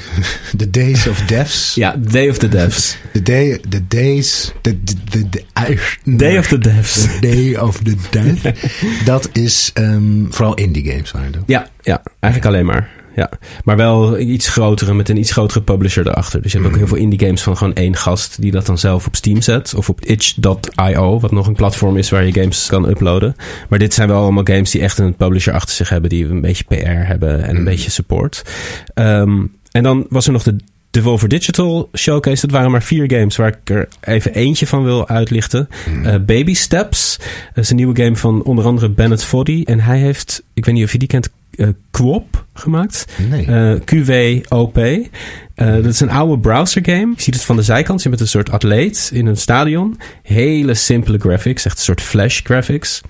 de Days of Deaths.
Ja, Day of the Devs.
De day, de days, de, de, de, de,
Day of the Devs.
The Day of the Death. dat is ehm, vooral indie games waren dat.
Ja, ja, eigenlijk alleen maar. Ja. Maar wel iets grotere, met een iets grotere publisher erachter. Dus je hebt ook heel veel indie games van gewoon één gast die dat dan zelf op Steam zet. Of op itch.io, wat nog een platform is waar je games kan uploaden. Maar dit zijn wel allemaal games die echt een publisher achter zich hebben. Die een beetje PR hebben en een beetje support. Ehm, en dan was er nog de Devolver Digital Showcase. Dat waren maar vier games waar ik er even eentje van wil uitlichten. Eh, Baby Steps. Dat is een nieuwe game van onder andere Bennett Foddy. En hij heeft, ik weet niet of je die kent, eh Quop gemaakt.
Nee.
Eh, QWOP. Eh, dat is een oude browser game. Je ziet het van de zijkant. Je bent een soort atleet in een stadion. Hele simpele graphics. Echt een soort flash graphics.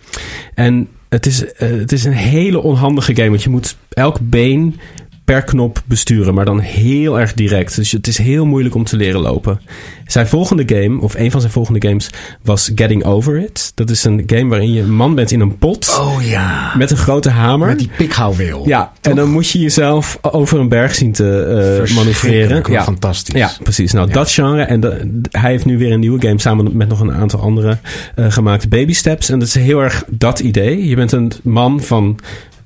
En het is, het is een hele onhandige game. Want je moet elk been per knop besturen, maar dan heel erg direct. Dus het is heel moeilijk om te leren lopen. Zijn volgende game, of een van zijn volgende games, was Getting Over It. Dat is een game waarin je een man bent in een pot
Oh ja.
met een grote hamer.
Met die pikhouweel.
ja, en dan moet je jezelf over een berg zien te eh, manoeuvreren. Ja.
fantastisch.
Ja, precies. Nou,
Ja.
dat genre. En de- hij heeft nu weer een nieuwe game samen met nog een aantal andere eh, gemaakt. Baby Steps. En dat is heel erg dat idee. Je bent een man van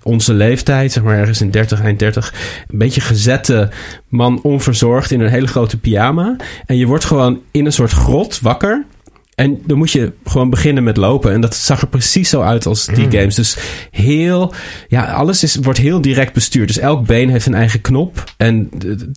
onze leeftijd, zeg maar ergens in 30, eind 30. Een beetje gezette man, onverzorgd in een hele grote pyjama. En je wordt gewoon in een soort grot wakker. En dan moet je gewoon beginnen met lopen. En dat zag er precies zo uit als die games. Dus heel, ja, alles is, wordt heel direct bestuurd. Dus elk been heeft een eigen knop. En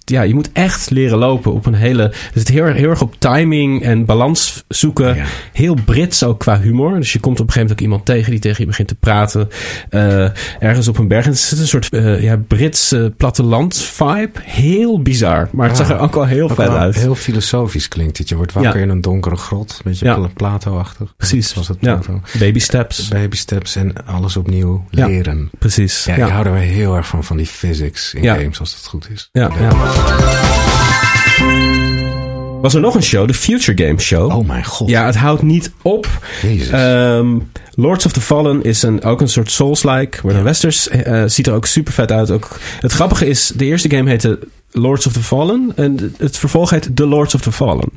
ja, je moet echt leren lopen op een hele. Dus het heel, erg- heel erg op timing en balans zoeken.
Ja.
Heel Brits ook qua humor. Dus je komt op een gegeven moment ook iemand tegen die tegen je begint te praten. eh, ergens op een berg. En het is een soort eh, ja, Brits platteland vibe. Heel bizar. Maar het zag er ook wel heel vet uit.
Heel filosofisch klinkt het. Je wordt wakker
Ja.
in een donkere grot. Een beetje
Ja.
Plato-achtig.
Precies.
Was het
ja.
Plato?
Baby steps.
Baby steps en alles opnieuw
Ja.
leren.
Precies.
Ja,
Ja.
ik hou er wel heel erg van, van die physics in
Ja.
games, als dat goed is.
Ja, ja. Was er nog een show, de Future Games Show.
Oh mijn god.
Ja, het houdt niet op.
Jezus.
Ehm, Lords of the Fallen is een, ook een soort Souls-like, maar dan westers. eh, ziet er ook super vet uit. Ook, het grappige is, de eerste game heette Lords of the Fallen. En het vervolg heet The Lords of the Fallen.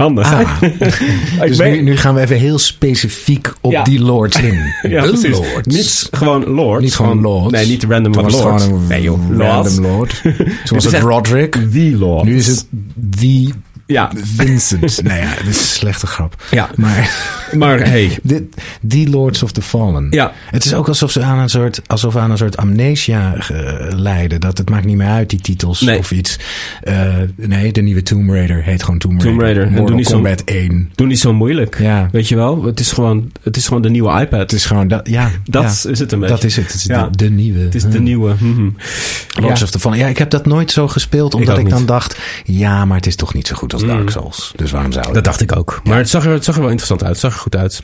Handig,
Ah. dus
ben-
nu, nu gaan we even heel specifiek op
Ja.
die lords in.
ja,
de
precies.
lords.
Niet gewoon Lords.
Niet gewoon lords.
Nee, niet random lords.
gewoon een
nee, joh.
Random lord.
Is
het Roderick.
The Lords.
Nu is het die
Ja,
Vincent. nou ja, is een slechte grap.
ja.
Maar
maar hey.
dit, die Lords of the Fallen.
Ja.
Het is ook alsof ze aan een soort, alsof aan een soort amnesia eh, lijden. Dat het maakt niet meer uit, die titels
Nee.
of iets. Eh, nee, de nieuwe Tomb Raider heet gewoon Tomb Raider.
Tomb Raider. En
Mortal
doe niet zo-
Kombat 1.
Doe niet zo moeilijk.
Ja.
Weet je wel? Het is gewoon, het is gewoon de nieuwe iPad.
Het is gewoon dat, ja.
dat
ja,
is het een beetje.
dat is het. Het is
Ja.
de, de nieuwe.
Het is de nieuwe. mhm.
Lords
Ja.
of the Fallen. Ja, ik heb dat nooit zo gespeeld, omdat ik,
niet.
dan dacht, ja, maar het is toch niet zo goed als Dark
Mm.
Souls. Dus waarom zou ik?
Dat dacht ik ook. Maar het zag, er, het zag er wel interessant uit. Het zag er goed uit.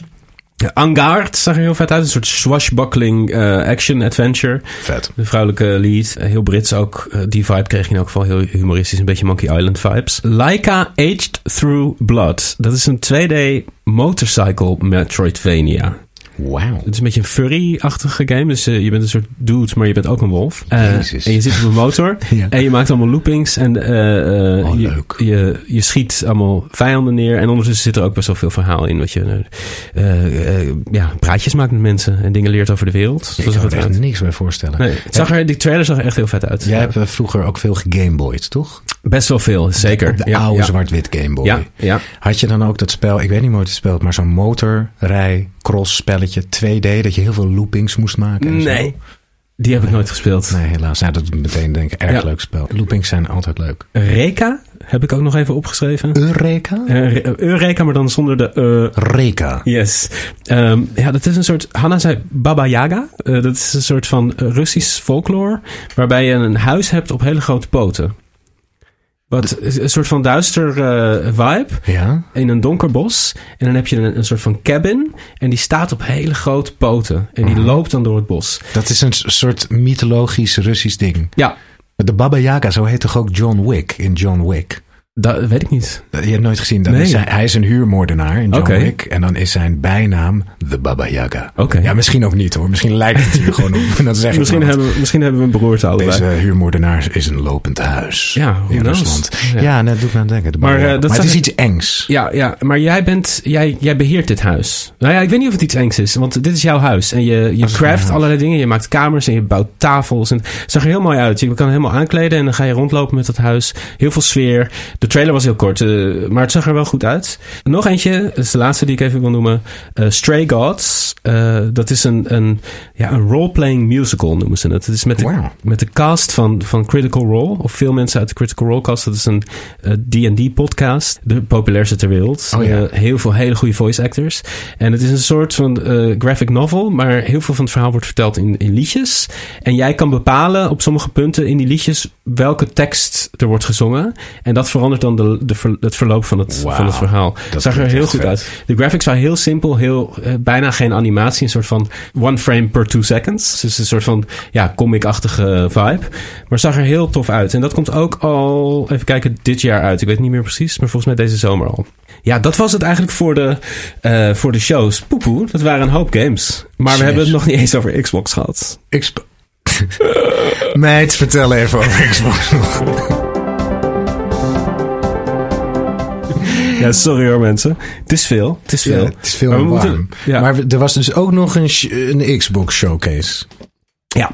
Angard zag er heel vet uit. Een soort swashbuckling eh, action-adventure.
Vet.
De vrouwelijke lead. eh, heel Brits ook. Eh, die vibe kreeg je in elk geval heel humoristisch. Een beetje Monkey Island vibes. Laika Aged Through Blood. Dat is een 2D motorcycle Metroidvania.
Wauw.
Het is een beetje een furry-achtige game. Dus eh, je bent een soort dude, maar je bent ook een wolf. Eh, en je zit op een motor.
Ja.
En je maakt allemaal loopings. En
Oh,
je,
leuk.
Je, je schiet allemaal vijanden neer. En ondertussen zit er ook best wel veel verhaal in. Wat je ja, praatjes maakt met mensen. En dingen leert over de wereld.
Ik kan er echt niks bij voorstellen.
Nee, het zag er, die trailer zag er echt heel vet uit.
Jij hebt vroeger ook veel gegameboyd, toch?
Best wel veel, zeker.
Op de
ja,
oude
ja.
zwart-wit Gameboy.
Ja.
Had je dan ook dat spel, ik weet niet hoe het speelt, maar zo'n motorrij cross spelletje 2D, dat je heel veel loopings moest maken? en zo?
Nee. Die heb ik nooit gespeeld.
Nee, helaas. Nou, dat is meteen denk ik een erg
Ja.
leuk spel. Loopings zijn altijd leuk.
Reka heb ik ook nog even opgeschreven.
Eureka?
Eh, Re- Eureka, maar dan zonder de eh
Reka.
Yes. Ehm, ja, dat is een soort. Hanna zei Baba Yaga. Eh, dat is een soort van eh, Russisch folklore. Waarbij je een huis hebt op hele grote poten. Wat een soort van duister eh, vibe.
Ja?
In een donker bos. En dan heb je een, een soort van cabin. En die staat op hele grote poten. En die loopt dan door het bos.
Dat is een soort mythologisch Russisch ding.
Ja,
De Baba Yaga, zo heet toch ook John Wick in John Wick?
Dat weet ik niet.
Je hebt nooit gezien. Dat
Nee.
is hij, hij is een huurmoordenaar in John. Wick. En dan is zijn bijnaam de Baba Yaga.
Oké.
Ja, misschien ook niet hoor. Misschien lijkt het hier gewoon op. En dan zeg
Misschien hebben, we- misschien hebben we een beroerte allebei.
Deze huurmoordenaar is een lopend huis.
Ja,
in? Rusland.
Ja.
Ja, dat doet me aan denken. De
Maar,
Baba
eh, dat
maar het is iets engs.
Ja, ja, maar jij bent, jij, jij beheert dit huis. Nou ja, ik weet niet of het iets engs is, want dit is jouw huis. En je, je craft allerlei dingen. Je maakt kamers en je bouwt tafels. En het zag er heel mooi uit. Je kan helemaal aankleden en dan ga je rondlopen met dat huis. Heel veel sfeer. De trailer was heel kort, eh, maar het zag er wel goed uit. Nog eentje, dat is de laatste die ik even wil noemen. Eh, Stray Gods. Eh, dat is een, een, ja, een role-playing musical noemen ze het. Het is met de, met de cast van, van Critical Role. Of veel mensen uit de Critical Role cast. Dat is een eh, D&D podcast. De populairste ter wereld.
Oh ja.
Heel veel hele goede voice actors. En het is een soort van graphic novel. Maar heel veel van het verhaal wordt verteld in, in liedjes. En jij kan bepalen op sommige punten in die liedjes welke tekst er wordt gezongen. En dat verandert dan de, de, ver- het verloop van het, van het verhaal.
Dat
zag er heel goed
vet.
uit. De graphics waren heel simpel. Heel, eh, bijna geen animatie. Een soort van one frame per two seconds. Dus een soort van ja, comic-achtige vibe. Maar zag er heel tof uit. En dat komt ook al, even kijken, dit jaar uit. Ik weet niet meer precies, maar volgens mij deze zomer al. Ja, dat was het eigenlijk voor de, uh, voor de shows. Poepoe, dat waren een hoop games. Maar we hebben het nog niet eens over Xbox gehad.
Xbox. Meid, vertel even over Xbox nog.
Ja, sorry hoor mensen. Het is veel. Het is veel.
Ja, het is veel maar, warm. Moeten, ja. maar er was dus ook nog een, een Xbox showcase.
Ja.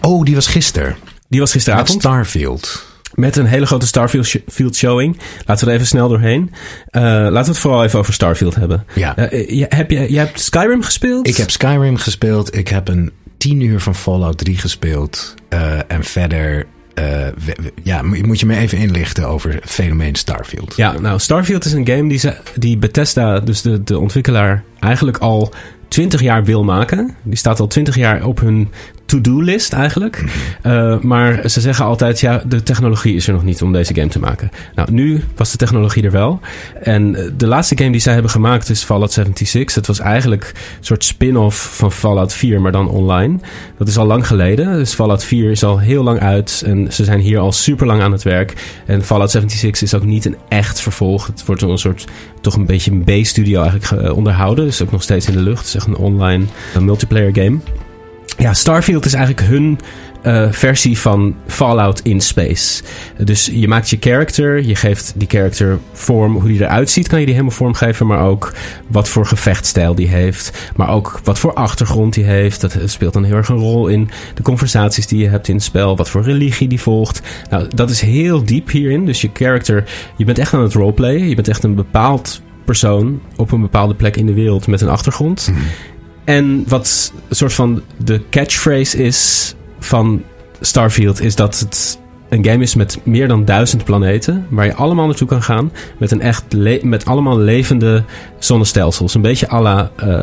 Oh, die was gisteren.
Die was gisteravond.
Met Starfield.
Met een hele grote Starfield showing. Laten we er even snel doorheen. Uh, laten we het vooral even over Starfield hebben.
Ja.
Uh, heb je, jij hebt Skyrim gespeeld?
Ik heb Skyrim gespeeld. Ik heb een tien uur van Fallout 3 gespeeld. Uh, en verder uh, ja, moet je me even inlichten over het fenomeen Starfield?
Ja, nou, Starfield is een game die, ze, die Bethesda, dus de, de ontwikkelaar, eigenlijk al 20 jaar wil maken. Die staat al 20 jaar op hun to-do-list eigenlijk. Uh, maar ze zeggen altijd, ja, de technologie is er nog niet om deze game te maken. Nou, nu was de technologie er wel. En eh, de laatste game die zij hebben gemaakt is Fallout 76. Dat was eigenlijk een soort spin-off van Fallout 4, maar dan online. Dat is al lang geleden. Dus Fallout 4 is al heel lang uit. En ze zijn hier al super lang aan het werk. En Fallout 76 is ook niet een echt vervolg. Het wordt een soort, toch een beetje een B-studio eigenlijk onderhouden. Dus ook nog steeds in de lucht. Het is echt een online multiplayer game ja, Starfield is eigenlijk hun uh, versie van Fallout in space. Dus je maakt je character, je geeft die character vorm, hoe die eruit ziet, kan je die helemaal vormgeven, maar ook wat voor gevechtstijl die heeft, maar ook wat voor achtergrond die heeft. Dat speelt dan heel erg een rol in de conversaties die je hebt in het spel, wat voor religie die volgt. Nou, dat is heel diep hierin. Dus je character, je bent echt aan het roleplayen, je bent echt een bepaald persoon op een bepaalde plek in de wereld met een achtergrond. Mm. En wat een soort van de catchphrase is van Starfield, is dat het een game is met meer dan duizend planeten. Waar je allemaal naartoe kan gaan. Met, een echt met allemaal levende zonnestelsels. Een beetje à la uh,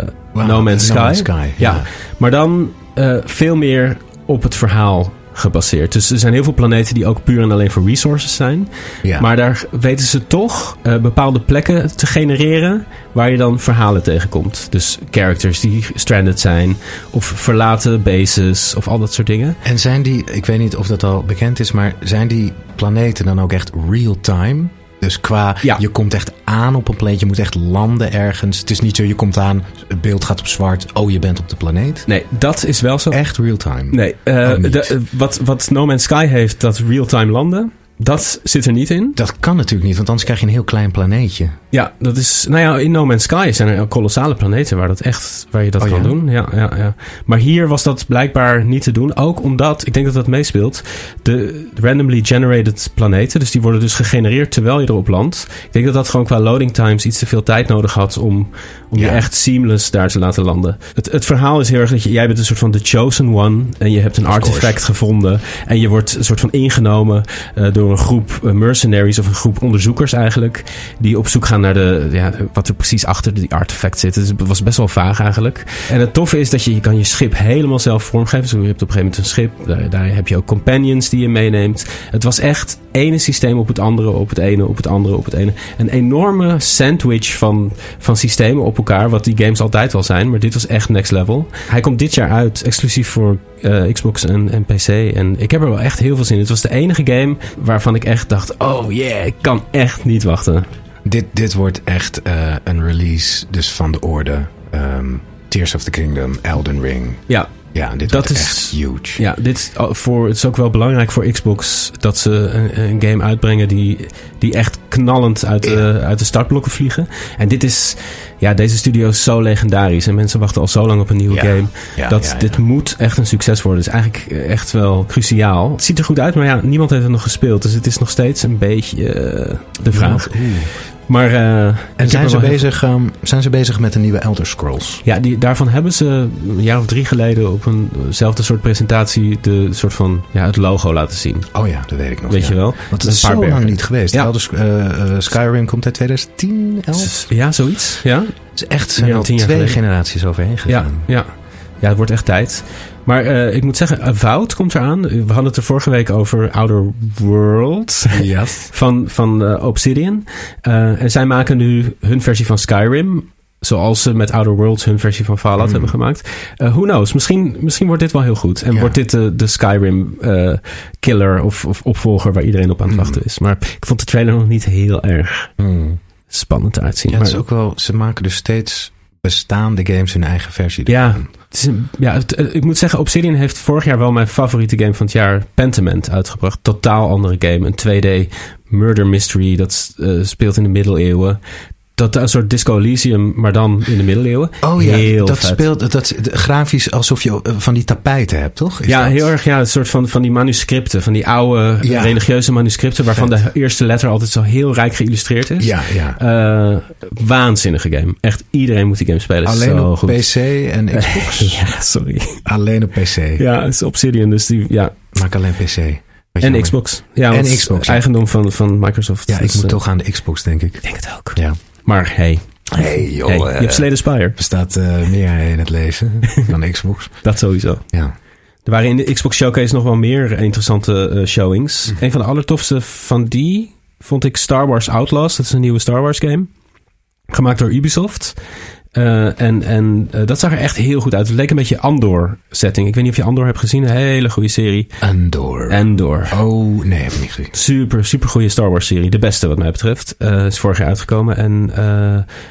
no, Man's Sky.
Sky.
Ja. Maar dan uh, veel meer op het verhaal gebaseerd. Dus er zijn heel veel planeten die ook puur en alleen voor resources zijn.
Ja.
Maar daar weten ze toch uh, bepaalde plekken te genereren waar je dan verhalen tegenkomt. Dus characters die stranded zijn of verlaten bases of al dat soort dingen.
En zijn die, ik weet niet of dat al bekend is, maar zijn die planeten dan ook echt real-time? Dus qua,
ja.
je komt echt aan op een planeet, je moet echt landen ergens. Het is niet zo, je komt aan, het beeld gaat op zwart, oh je bent op de planeet.
Nee, dat is wel zo.
Echt real-time?
Nee, uh, de, wat, wat No Man's Sky heeft, dat real-time landen. Dat zit er niet in.
Dat kan natuurlijk niet, want anders krijg je een heel klein planeetje.
Ja, dat is. Nou ja, in No Man's Sky zijn er kolossale planeten waar, dat echt, waar je dat
oh,
kan
ja?
doen. Ja, ja, ja. Maar hier was dat blijkbaar niet te doen. Ook omdat, ik denk dat dat meespeelt, de randomly generated planeten, dus die worden dus gegenereerd terwijl je erop landt. Ik denk dat dat gewoon qua loading times iets te veel tijd nodig had om, om
Ja.
je echt seamless daar te laten landen. Het, het verhaal is heel erg dat je, jij bent een soort van the chosen one en je hebt een artefact gevonden en je wordt een soort van ingenomen eh, door een groep eh, mercenaries of een groep onderzoekers eigenlijk, die op zoek gaan naar de, ja, wat er precies achter die artefact zit. Dus het was best wel vaag eigenlijk. En het toffe is dat je, je kan je schip helemaal zelf vormgeven. Dus je hebt op een gegeven moment een schip, daar, daar heb je ook companions die je meeneemt. Het was echt ene systeem op het andere, op het ene, op het andere, op het ene. Een enorme sandwich van, van systemen op elkaar, wat die games altijd wel zijn. Maar dit was echt next level. Hij komt dit jaar uit, exclusief voor eh, Xbox en, en PC. En ik heb er wel echt heel veel zin in. Het was de enige game waarvan ik echt dacht, oh yeah, ik kan echt niet wachten.
Dit, dit wordt echt eh, een release dus van de orde. Ehm, Tears of the Kingdom, Elden Ring.
Ja,
Ja, dit
Dat is-
echt huge.
Ja, dit is voor, het is ook wel belangrijk voor Xbox dat ze een, een game uitbrengen die, die echt knallend uit de, uit de startblokken vliegen. En dit is, ja, deze studio is zo legendarisch en mensen wachten al zo lang op een nieuwe
Ja,
game.
ja,
dat
ja,
dit moet echt een succes worden. Het is eigenlijk echt wel cruciaal. Het ziet er goed uit, maar ja, niemand heeft het nog gespeeld. Dus het is nog steeds een beetje eh, de vraag.
Oeh.
Maar, eh,
En zijn ze, bezig, ehm, zijn ze bezig met een nieuwe Elder Scrolls?
Ja, die, daarvan hebben ze een jaar of drie geleden op eenzelfde soort presentatie de soort van ja, het logo laten zien.
Oh ja, dat weet ik nog.
Weet
ja.
je wel?
Want het is zo lang niet geweest.
Ja.
Elder eh, eh, Skyrim komt uit 2010, 11.
Ja, zoiets. Ja,
Het is echt zijn al twee generaties overheen
ja,
gegaan.
ja. Ja, het wordt echt tijd. Maar eh, ik moet zeggen, Avowed komt eraan. We hadden het er vorige week over Outer Worlds
Yes.
van, van eh, Obsidian. Eh, en zij maken nu hun versie van Skyrim Zoals ze met Outer Worlds hun versie van Fallout hebben gemaakt. Eh, who knows? Misschien, misschien wordt dit wel heel goed. En wordt dit de, de Skyrim eh, killer of, of opvolger waar iedereen op aan het wachten is. Maar ik vond de trailer nog niet heel erg
Hmm.
spannend eruit zien.
Ja, het is
Maar-
ook wel, ze maken dus steeds bestaande games hun eigen versie.
Ja,
ervan.
Ja eh, ik moet zeggen, Obsidian heeft vorig jaar wel mijn favoriete game van het jaar, Pentiment, uitgebracht. Totaal andere game. Een 2D murder mystery. Dat eh, speelt in de middeleeuwen. Dat een soort Disco Elysium, maar dan in de middeleeuwen.
Oh ja,
Heel
dat
vet.
speelt dat, grafisch alsof je eh, van die tapijten hebt, toch? Is
Ja,
dat?
heel erg. Ja, een soort van, van die manuscripten. Van die oude
Ja.
religieuze manuscripten. Waarvan
Vet.
de eerste letter altijd zo heel rijk geïllustreerd is.
Ja, ja.
Eh, waanzinnige game. Echt iedereen moet die game spelen.
Alleen
zo
op
goed.
PC en Xbox.
ja, sorry.
Alleen op PC.
Ja, het is Obsidian. Dus die, ja.
Maak alleen PC.
En. Xbox. Ja,
En Xbox.
Eigendom van, van Microsoft.
Ja, ik
Dus,
moet
eh,
toch aan de Xbox, denk ik.
Ik denk het ook.
Ja.
Maar hey.
Hey, joh.
hey je
eh,
hebt Slay the Spire.
Er staat eh, meer in het leven dan Xbox.
Dat sowieso.
Ja.
Er waren in de Xbox Showcase nog wel meer interessante eh, showings.
Mhm.
Een van de allertofste van die vond ik Star Wars Outlaws. Dat is een nieuwe Star Wars game. Gemaakt door Ubisoft. Eh, en en eh, dat zag er echt heel goed uit. Het leek een beetje Andor setting. Ik weet niet of je Andor hebt gezien. Een hele goede serie.
Andor.
Andor.
Oh, nee, heb ik niet gezien.
Super, super goede Star Wars serie. De beste wat mij betreft. Eh, is vorig jaar uitgekomen. En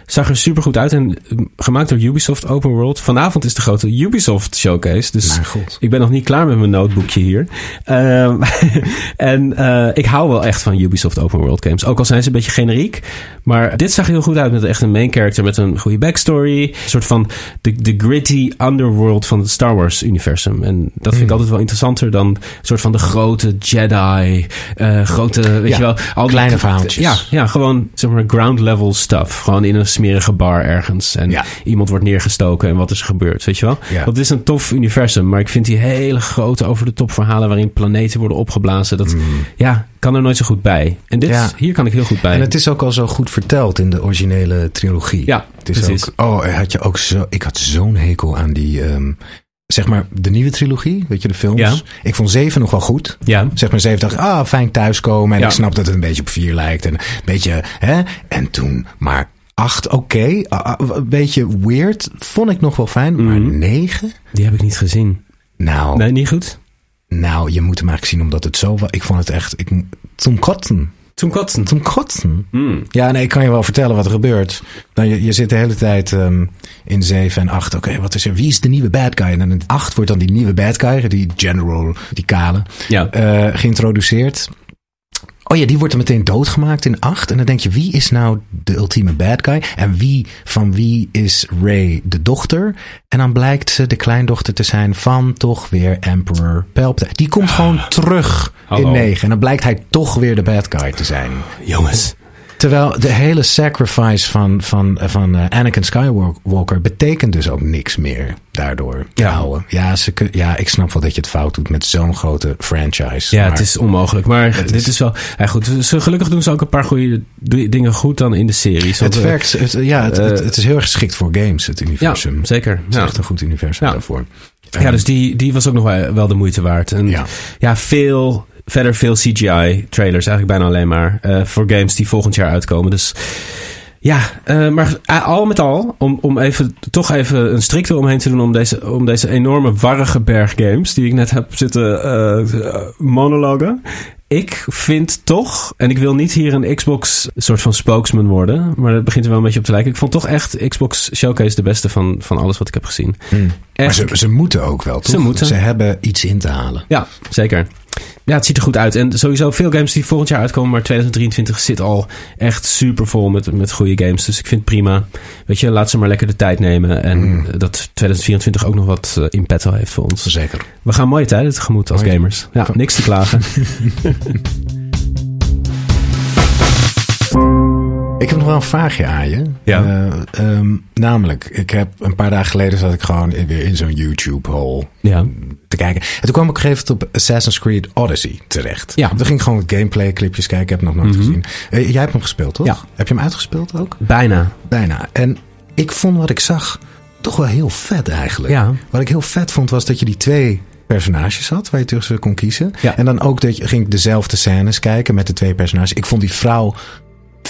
zag er super goed uit. En eh, gemaakt door Ubisoft Open World. Vanavond is de grote Ubisoft Showcase. Dus
Mijn god.
ik ben nog niet klaar met mijn notebookje hier. Ehm, en ik hou wel echt van Ubisoft Open World games. Ook al zijn ze een beetje generiek. Maar dit zag heel goed uit met echt een main character met een goede backstory. Een soort van de, de gritty underworld van het Star Wars universum. En dat vind ik
Hmm.
altijd wel interessanter dan een soort van de grote Jedi. eh, grote, weet
Ja,
je wel. Al die-
kleine verhaaltjes.
Ja, ja, gewoon zeg maar ground level stuff. Gewoon in een smerige bar ergens. En
Ja.
iemand wordt neergestoken en wat is er gebeurd, weet je wel.
Ja.
Dat is een tof universum. Maar ik vind die hele grote over de top verhalen waarin planeten worden opgeblazen. Dat ja, kan er nooit zo goed bij. En dit.
Ja.
hier kan ik heel goed bij.
En het is ook al zo goed verteld in de originele trilogie.
ja,
Het is
precies.
ook, oh, had je ook zo, ik had zo'n hekel aan die, ehm, zeg maar, de nieuwe trilogie, weet je, de films.
Ja.
Ik vond zeven nog wel goed.
Ja,
Zeg maar zeven dacht ah, fijn thuiskomen. En
Ja.
ik snap dat het een beetje op vier lijkt. En een beetje, hè. En toen, maar acht, oké. Een beetje weird. Vond ik nog wel fijn. Maar
Mhm.
negen?
die heb ik niet gezien.
Nou,
Nee, niet goed.
Nou, je moet hem eigenlijk zien omdat het zo was. Ik vond het echt, ik, toen kotsen.
Toen kotsen.
Toen kotsen. Ja, nee, ik kan je wel vertellen wat er gebeurt. Nou, je, je zit de hele tijd ehm, in 7 en 8. Oké, wat is er? Wie is de nieuwe bad guy? En in 8 wordt dan die nieuwe bad guy, die general, die kale,
Ja.
eh, geïntroduceerd. Oh ja, die wordt er meteen doodgemaakt in 8. En dan denk je, wie is nou de ultieme bad guy? En wie van wie is Ray de dochter? En dan blijkt ze de kleindochter te zijn van toch weer Emperor Palpatine. Die komt gewoon terug
Hallo.
in 9. En dan blijkt hij toch weer de bad guy te zijn.
Jongens.
Terwijl de hele sacrifice van, van, van eh, Anakin Skywalker betekent dus ook niks meer daardoor.
Ja.
Ja, ze, kun- ja, ik snap wel dat je het fout doet met zo'n grote franchise.
Ja,
maar
het is onmogelijk. Maar dit
is-
is, wel... Ja, goed, ze, gelukkig doen ze ook een paar goede dingen goed dan in de series.
het
eh,
werkt. Het, ja, het, het,
eh,
het is heel erg geschikt voor games, het
Ja,
universum.
zeker.
Het is
Ja.
echt een goed universum
Ja.
daarvoor.
Ja, dus die, die was ook nog wel, wel de moeite waard. En
Ja.
ja, veel, verder veel CGI-trailers, eigenlijk bijna alleen maar. eh, voor games die volgend jaar uitkomen. Dus ja, eh, maar al met al, om, om even, toch even een strikte omheen te doen om deze, om deze enorme warrige berg games die ik net heb zitten eh, monologen. Ik vind toch, en ik wil niet hier een Xbox soort van spokesman worden, maar dat begint er wel een beetje op te lijken. Ik vond toch echt Xbox Showcase de beste van, van alles wat ik heb gezien.
Hmm. Maar ze, ze moeten ook wel, toch?
Ze moeten.
Ze hebben iets in te halen.
ja, zeker. Ja, het ziet er goed uit. En sowieso veel games die volgend jaar uitkomen, maar 2023 zit al echt super vol met, met goede games. Dus ik vind het prima. Weet je, laat ze maar lekker de tijd nemen. En
Mm.
dat 2024 ook nog wat eh, in petto heeft voor ons.
Zeker.
We gaan mooie tijden tegemoet als
Mooi.
gamers. Ja, niks te klagen.
Ik heb nog wel een vraagje aan je.
Ja.
Eh, ehm, namelijk, ik heb een paar dagen geleden zat ik gewoon weer in zo'n YouTube-hole
ja.
te kijken. En toen kwam ik gegeven op Assassin's Creed Odyssey terecht.
Ja.
Toen ging ik gewoon gameplay-clipjes kijken. Ik heb nog nooit
Mhm.
gezien. Eh, jij hebt hem gespeeld, toch?
Ja.
Heb je hem uitgespeeld ook?
Bijna.
Bijna. En ik vond wat ik zag toch wel heel vet eigenlijk.
Ja.
Wat ik heel vet vond was dat je die twee personages had waar je tussen kon kiezen.
Ja.
En dan ook dat je ging dezelfde scènes kijken met de twee personages. Ik vond die vrouw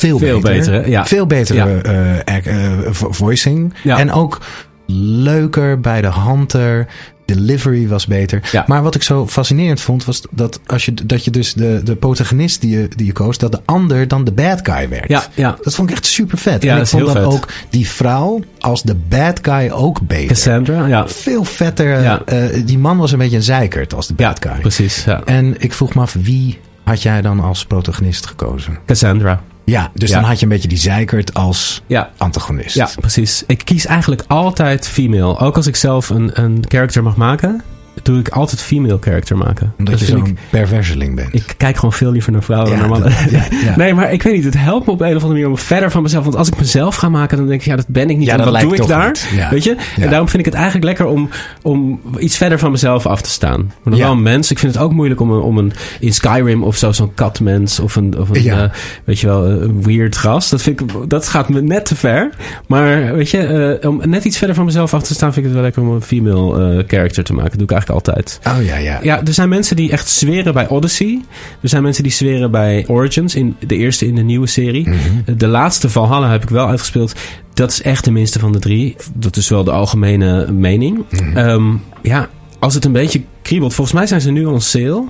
veel,
Veel
beter.
Ja.
Veel betere eh, eh, vo- voicing. En ook leuker bij de hand er. Delivery was beter.
Ja.
Maar wat ik zo fascinerend vond, was dat, als je, dat je dus de, de protagonist die je, die je koos, dat de ander dan de bad guy werd.
Ja, ja.
Dat vond ik echt super vet.
Ja,
en
dat
ik vond dan
vet.
ook die vrouw als de bad guy ook beter.
Cassandra, ja.
Veel vetter.
Ja.
eh, die man was een beetje een zeikert als de bad guy.
precies. Ja.
En ik vroeg me af, wie had jij dan als protagonist gekozen?
Cassandra.
Ja, dus
Ja.
dan had je een beetje die zeikert als
Ja.
antagonist.
Ja, precies. Ik kies eigenlijk altijd female. Ook als ik zelf een, een character mag maken, doe ik altijd female character maken.
Omdat
Dat
je zo'n perverseling bent.
Ik, kijk gewoon veel liever naar vrouwen
Ja,
dan naar mannen.
dat- ja, ja.
Nee, maar ik weet niet. Het helpt me op een of andere manier om verder van mezelf. Want als ik mezelf ga maken, dan denk ik, ja, dat ben ik niet.
Ja,
En
dat
wat
lijkt
doe ik daar? Weet je? En daarom vind ik het eigenlijk lekker om, om iets verder van mezelf af te staan. Maar wel een mens. Ik vind het ook moeilijk om een, om een in Skyrim of zo, zo'n katmens of een, of een eh, weet je wel, een weird gast. Dat, vind ik, dat gaat me net te ver. Maar weet je, eh, om net iets verder van mezelf af te staan, vind ik het wel lekker om een female eh, character te maken. Dat doe ik eigenlijk altijd.
Oh ja, ja.
Ja, er zijn mensen die echt zweren bij Odyssey. Er zijn mensen die zweren bij Origins, in de eerste in de nieuwe serie.
Mhm.
De laatste Valhalla heb ik wel uitgespeeld. Dat is echt de minste van de drie. Dat is wel de algemene mening.
Mhm.
Ehm, ja, als het een beetje kriebelt. Volgens mij zijn ze nu on sale.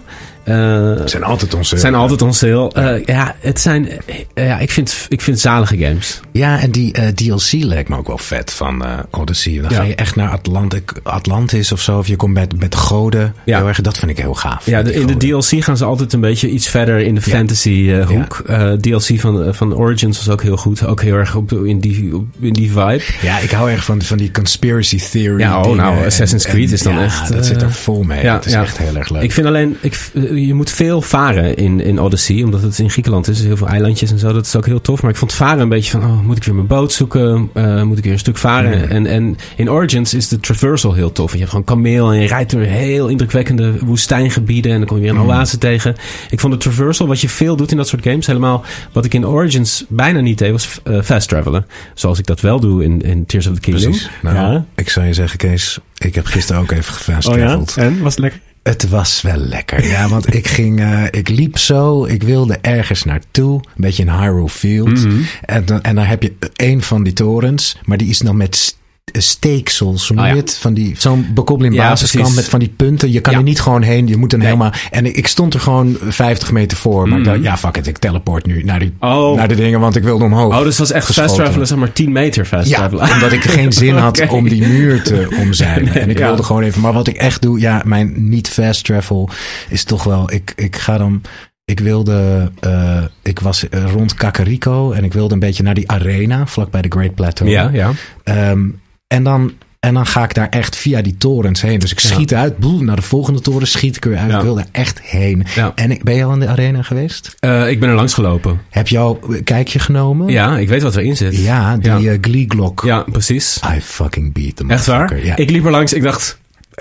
Eh,
Ze zijn altijd onze.
zijn altijd on sale. Eh, ja, het zijn... eh, ja, ik vind, ik vind zalige games.
Ja, en die eh, DLC lijkt me ook wel vet van eh, Odyssey. Dan
Ja.
ga je echt naar Atlantic, Atlantis of zo. Of je komt met, met goden.
Ja.
Heel erg, dat vind ik heel gaaf.
Ja, de- in de. DLC gaan ze altijd een beetje iets verder in de
Ja.
fantasy eh, hoek. Eh, DLC van, eh, van Origins was ook heel goed. Ook heel erg op, in, die, op- in die vibe.
Ja, ik hou erg van, van die conspiracy theory.
Ja, oh, nou,
En-
Assassin's Creed
en-
is dan
ja,
echt,
dat
eh,
zit er vol mee.
ja,
het is echt heel erg leuk.
Ik vind alleen, ik, eh, je moet veel varen in, in Odyssey, omdat het in Griekenland is. Heel veel eilandjes en zo. Dat is ook heel tof. Maar ik vond varen een beetje van, oh, moet ik weer mijn boot zoeken? Eh, moet ik weer een stuk varen? En, en in Origins is de traversal heel tof. Je hebt gewoon kameel en je rijdt door heel indrukwekkende woestijngebieden. En dan kom je weer een
Mm.
oase tegen. Ik vond de traversal, wat je veel doet in dat soort games, helemaal wat ik in Origins bijna niet deed, was eh, fast travelen. Zoals ik dat wel doe in, in Tears of the Kingdom.
Precies. Nou,
ja.
ik zou je zeggen, Kees, ik heb gisteren ook even gefast
Oh ja?
traveled.
En? Was het lekker?
Het was wel lekker. Ja, want ik ging, eh, ik liep zo, ik wilde ergens naartoe. Een beetje in Hyrule Field.
Mhm.
en, dan, en dan heb je een van die torens, maar die is dan met steeksels, noem
Oh,
je
ja.
het? Van die, zo'n bekobbeling
Ja,
basiskant
precies.
met van die punten. Je kan er niet gewoon heen, je moet er
Nee.
helemaal... En ik, ik stond er gewoon 50 meter voor. Maar ik
Mhm.
dacht, ja, fuck it, ik teleport nu naar, die,
Oh.
naar de dingen, want ik wilde omhoog.
Oh, dus was echt fast travelen, zeg maar 10 meter fast
Ja,
travelen.
omdat ik geen zin had om die muur te omzeilen.
Nee,
en ik wilde gewoon even... Maar wat ik echt doe, ja, mijn niet fast travel is toch wel... Ik, ik ga dan... Ik wilde... eh, ik was rond Kakariko en ik wilde een beetje naar die arena, vlakbij de Great Plateau.
Ja, ja.
Ehm, en dan... En dan ga ik daar echt via die torens heen. Dus ik
Ja.
schiet uit, boel, naar de volgende toren schiet ik weer uit.
Ja.
Ik wil er echt heen.
Ja.
En ik, ben je al in de arena geweest?
Eh, ik ben er langs gelopen.
Heb je al een kijkje genomen?
Ja, ik weet wat erin zit.
Ja, die eh, Glee Glock.
Ja, precies.
I fucking beat them.
Echt waar?
Ja.
Ik liep er langs. Ik dacht,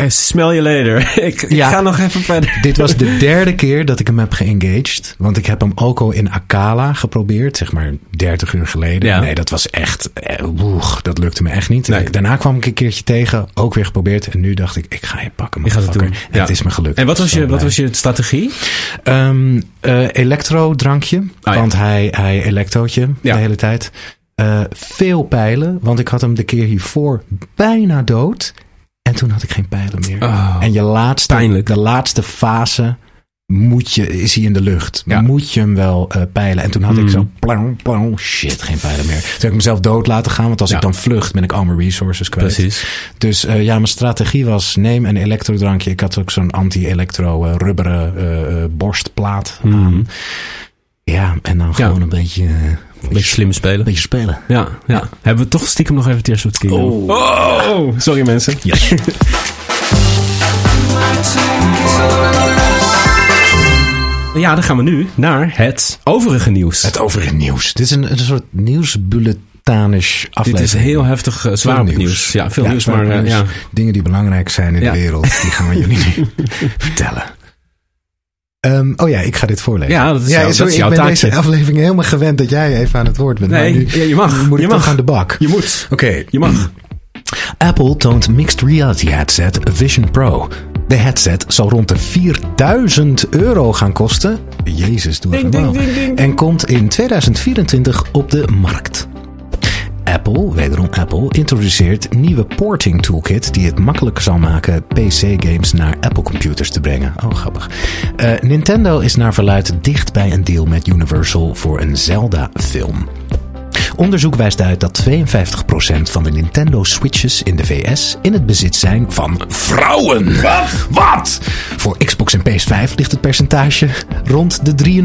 smell je later. ik, ik ga nog even verder.
Dit was de derde keer dat ik hem heb geengaged. Want ik heb hem ook al in Akala geprobeerd. Zeg maar 30 uur geleden.
Ja.
Nee, dat was echt... eh, oeh, dat lukte me echt niet.
Nee.
Ik- Daarna kwam ik een keertje tegen. Ook weer geprobeerd. En nu dacht ik, ik ga je pakken.
Je gaat het doen.
En
Ja.
Het is me gelukt.
En wat was, je, wat was je strategie?
Eh, elektro-drankje.
ja.
Want hij, hij elektrootje de hele tijd. Eh, veel pijlen. Want ik had hem de keer hiervoor bijna dood. En toen had ik geen pijlen meer.
Oh,
En je laatste,
pijnlijk.
de laatste fase moet je, is hij in de lucht.
Ja.
Moet je hem wel eh, peilen. En toen had ik
Mm.
zo, plang, plang, shit, geen pijlen meer. Toen heb ik mezelf dood laten gaan. Want als
Ja.
ik dan vlucht, ben ik al mijn resources kwijt.
Precies.
Dus eh, ja, mijn strategie was, neem een elektrodrankje. Ik had ook zo'n anti-elektro eh, rubberen eh, eh, borstplaat aan. Ja, en dan
Ja.
gewoon een beetje,
beetje slim spelen.
beetje spelen.
Ja, ja. Hebben we toch stiekem nog even Tears of the Kingdom. Oh. sorry mensen.
Ja.
Ja, dan gaan we nu naar het overige nieuws.
Het overige nieuws. Dit is een, een soort nieuwsbulletanisch aflevering.
Dit is heel heftig uh, zwaar nieuws. Ja, veel
Ja,
nieuws, maar uh,
nieuws.
ja.
Dingen die belangrijk zijn in
Ja.
de wereld, die gaan we jullie nu vertellen. Um, oh ja, ik ga dit voorlezen.
Ja, dat is,
ja,
jou,
sorry,
dat is jouw
ik ben
taakje.
deze aflevering helemaal gewend dat jij even aan het woord bent.
Nee,
maar nu
ja, je mag.
moet
je
ik
mag.
toch aan de bak.
Je moet.
Oké.
Je mag.
Apple toont mixed reality headset Vision Pro. De headset zal rond de 4000 euro gaan kosten. Jezus, doe even normaal. En komt in 2024 op de markt. Apple, wederom Apple, introduceert nieuwe porting toolkit die het makkelijker zal maken PC-games naar Apple-computers te brengen. Oh, grappig. Uh, Nintendo is naar verluid dicht bij een deal met Universal voor een Zelda-film. Onderzoek wijst uit dat 52% van de Nintendo Switches in de VS in het bezit zijn van vrouwen.
Wat?
Wat? Voor Xbox en PS5 ligt het percentage rond de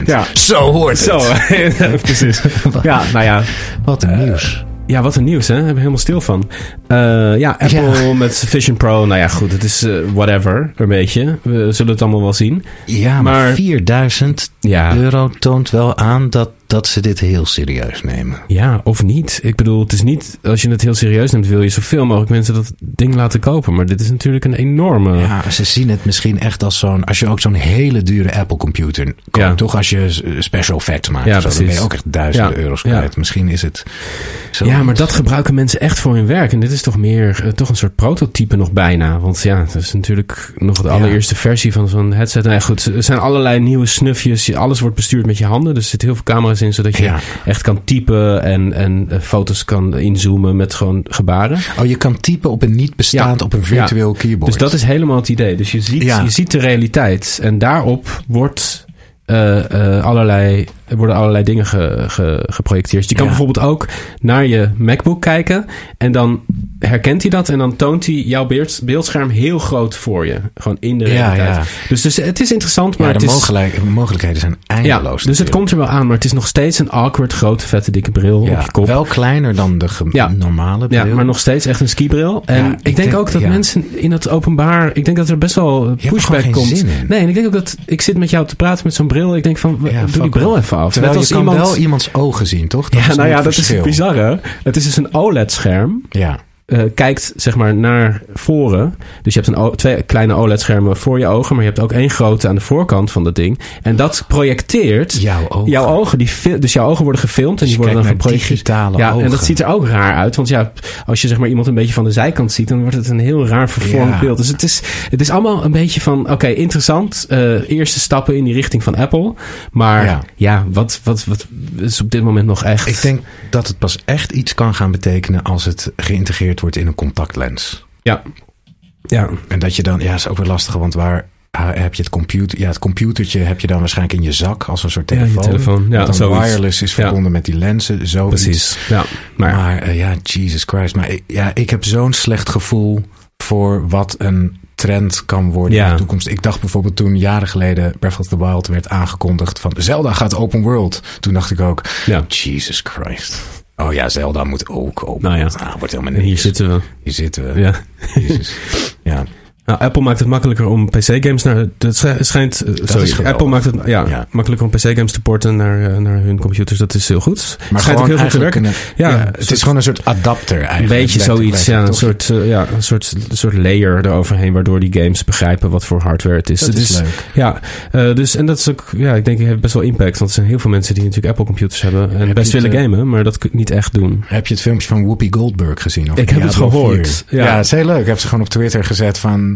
43%.
Ja.
Zo hoort het.
Zo, precies. Ja, nou ja.
Wat een nieuws.
Ja, wat een nieuws, hè? Daar ben ik helemaal stil van. Uh, ja, Apple
Ja.
met Vision Pro. Nou ja, goed. Het is uh, whatever, een beetje. We zullen het allemaal wel zien.
Ja, maar,
Maar-
4000
Ja.
euro toont wel aan dat, dat ze dit heel serieus nemen.
Ja, of niet. Ik bedoel, het is niet... Als je het heel serieus neemt, wil je zoveel mogelijk mensen dat ding laten kopen. Maar dit is natuurlijk een enorme...
Ja, ze zien het misschien echt als zo'n... Als je ook zo'n hele dure Apple computer koopt.
Ja.
Toch als je s- special effects maakt.
Ja,
zo, dan ben je ook echt duizenden
Ja,
euro's kwijt. Misschien is het... Zo
Ja, maar dat gebruiken mensen echt voor hun werk. En dit is toch meer, eh, toch een soort prototype nog bijna. Want ja, het is natuurlijk nog de allereerste versie van zo'n headset. Nou ja, goed, er zijn allerlei nieuwe snufjes. Je- Alles wordt bestuurd met je handen. Dus er zitten heel veel camera's in, zodat je
Ja.
echt kan typen en, en eh, foto's kan inzoomen met gewoon gebaren.
Oh, je kan typen op een niet bestaand,
Ja.
op een virtueel keyboard.
Dus dat is helemaal het idee. Dus je ziet, je ziet de realiteit. En daarop wordt, eh, eh, allerlei, worden allerlei dingen ge, ge- geprojecteerd. Je kan
Ja.
bijvoorbeeld ook naar je MacBook kijken. En dan herkent hij dat. En dan toont hij jouw beeld, beeldscherm heel groot voor je. Gewoon in de realiteit.
ja.
Dus, dus het is interessant. Maar
Ja,
het
de
is,
mogelijk- mogelijkheden zijn eindeloos.
dus het komt er wel aan. Maar het is nog steeds een awkward, grote, vette, dikke bril op je kop.
Wel kleiner dan de normale bril.
Ja, maar nog steeds echt een skibril. En ik,
ik
denk,
denk-
ook dat mensen in het openbaar... Ik denk dat er best wel
er
pushback komt. Nee, en ik denk ook dat... Ik zit met jou te praten met zo'n bril. Ik denk van, doe die bril even af.
Terwijl
Net
je
als
kan
iemand...
wel iemands ogen zien, toch? Dat
ja,
is
nou ja, dat is
verschil.
het bizarre. Het is dus een OLED-scherm.
Ja,
eh, kijkt zeg maar naar voren. Dus je hebt een, twee kleine OLED-schermen voor je ogen. Maar je hebt ook één grote aan de voorkant van dat ding. En dat projecteert...
jouw ogen.
Jouw ogen, die, dus jouw ogen worden gefilmd en
Dus
die worden dan geprojecteerd. Ja,
ogen.
en dat ziet er ook raar uit. Want ja, als je zeg maar iemand een beetje van de zijkant ziet, dan wordt het een heel raar vervormd
Ja.
beeld. Dus het is, het is allemaal een beetje van, oké, interessant. eh, eerste stappen in die richting van Apple. Maar
Ja.
ja, wat, wat, wat is op dit moment nog echt...
Ik denk dat het pas echt iets kan gaan betekenen als het geïntegreerd wordt in een contactlens.
Ja. Ja,
En dat je dan, ja, is ook weer lastig, want waar heb je het computer? Ja, het computertje heb je dan waarschijnlijk in je zak als een soort
Ja, je
telefoon.
telefoon. Ja,
dat dan
zoiets.
wireless is
Ja.
verbonden met die lenzen, zoiets.
precies. Ja, maar,
Maar eh, ja, Jesus Christ. Maar ik, ja, ik heb zo'n slecht gevoel voor wat een trend kan worden
Ja.
in de toekomst. Ik dacht bijvoorbeeld toen jaren geleden Breath of the Wild werd aangekondigd van Zelda gaat open world. Toen dacht ik ook,
ja.
Jesus Christ. Oh ja, Zelda moet ook open
Nou ja.
Ah, wordt helemaal
En hier
niks.
zitten we.
Hier zitten we.
Ja.
Jezus. Ja.
Nou, Apple maakt het makkelijker om PC-games naar. Dat schij- schijnt. eh, sorry. Apple maakt het ja,
Ja.
makkelijker om PC-games te porten naar, eh, naar hun computers. Dat is heel goed.
Maar
schijnt ook heel goed te werken.
een-
Ja,
ja,
een
het
soort-
is gewoon een soort adapter
Een
eigenlijk.
beetje
Letterlijk,
zoiets, ja, een soort, eh, ja, een soort, een soort layer eroverheen, waardoor die games begrijpen wat voor hardware het is.
Dat
het
is leuk.
Ja, eh, dus en dat is ook, ja, ik denk, het heeft best wel impact. Want er zijn heel veel mensen die natuurlijk Apple computers hebben en
Heb
best
het,
willen
eh,
gamen, maar dat kun- niet echt doen.
Heb je het filmpje van Whoopi Goldberg gezien? over
Ik heb het gehoord,
4?
ja.
Ja. het is heel leuk. Ik heb ze gewoon op Twitter gezet van...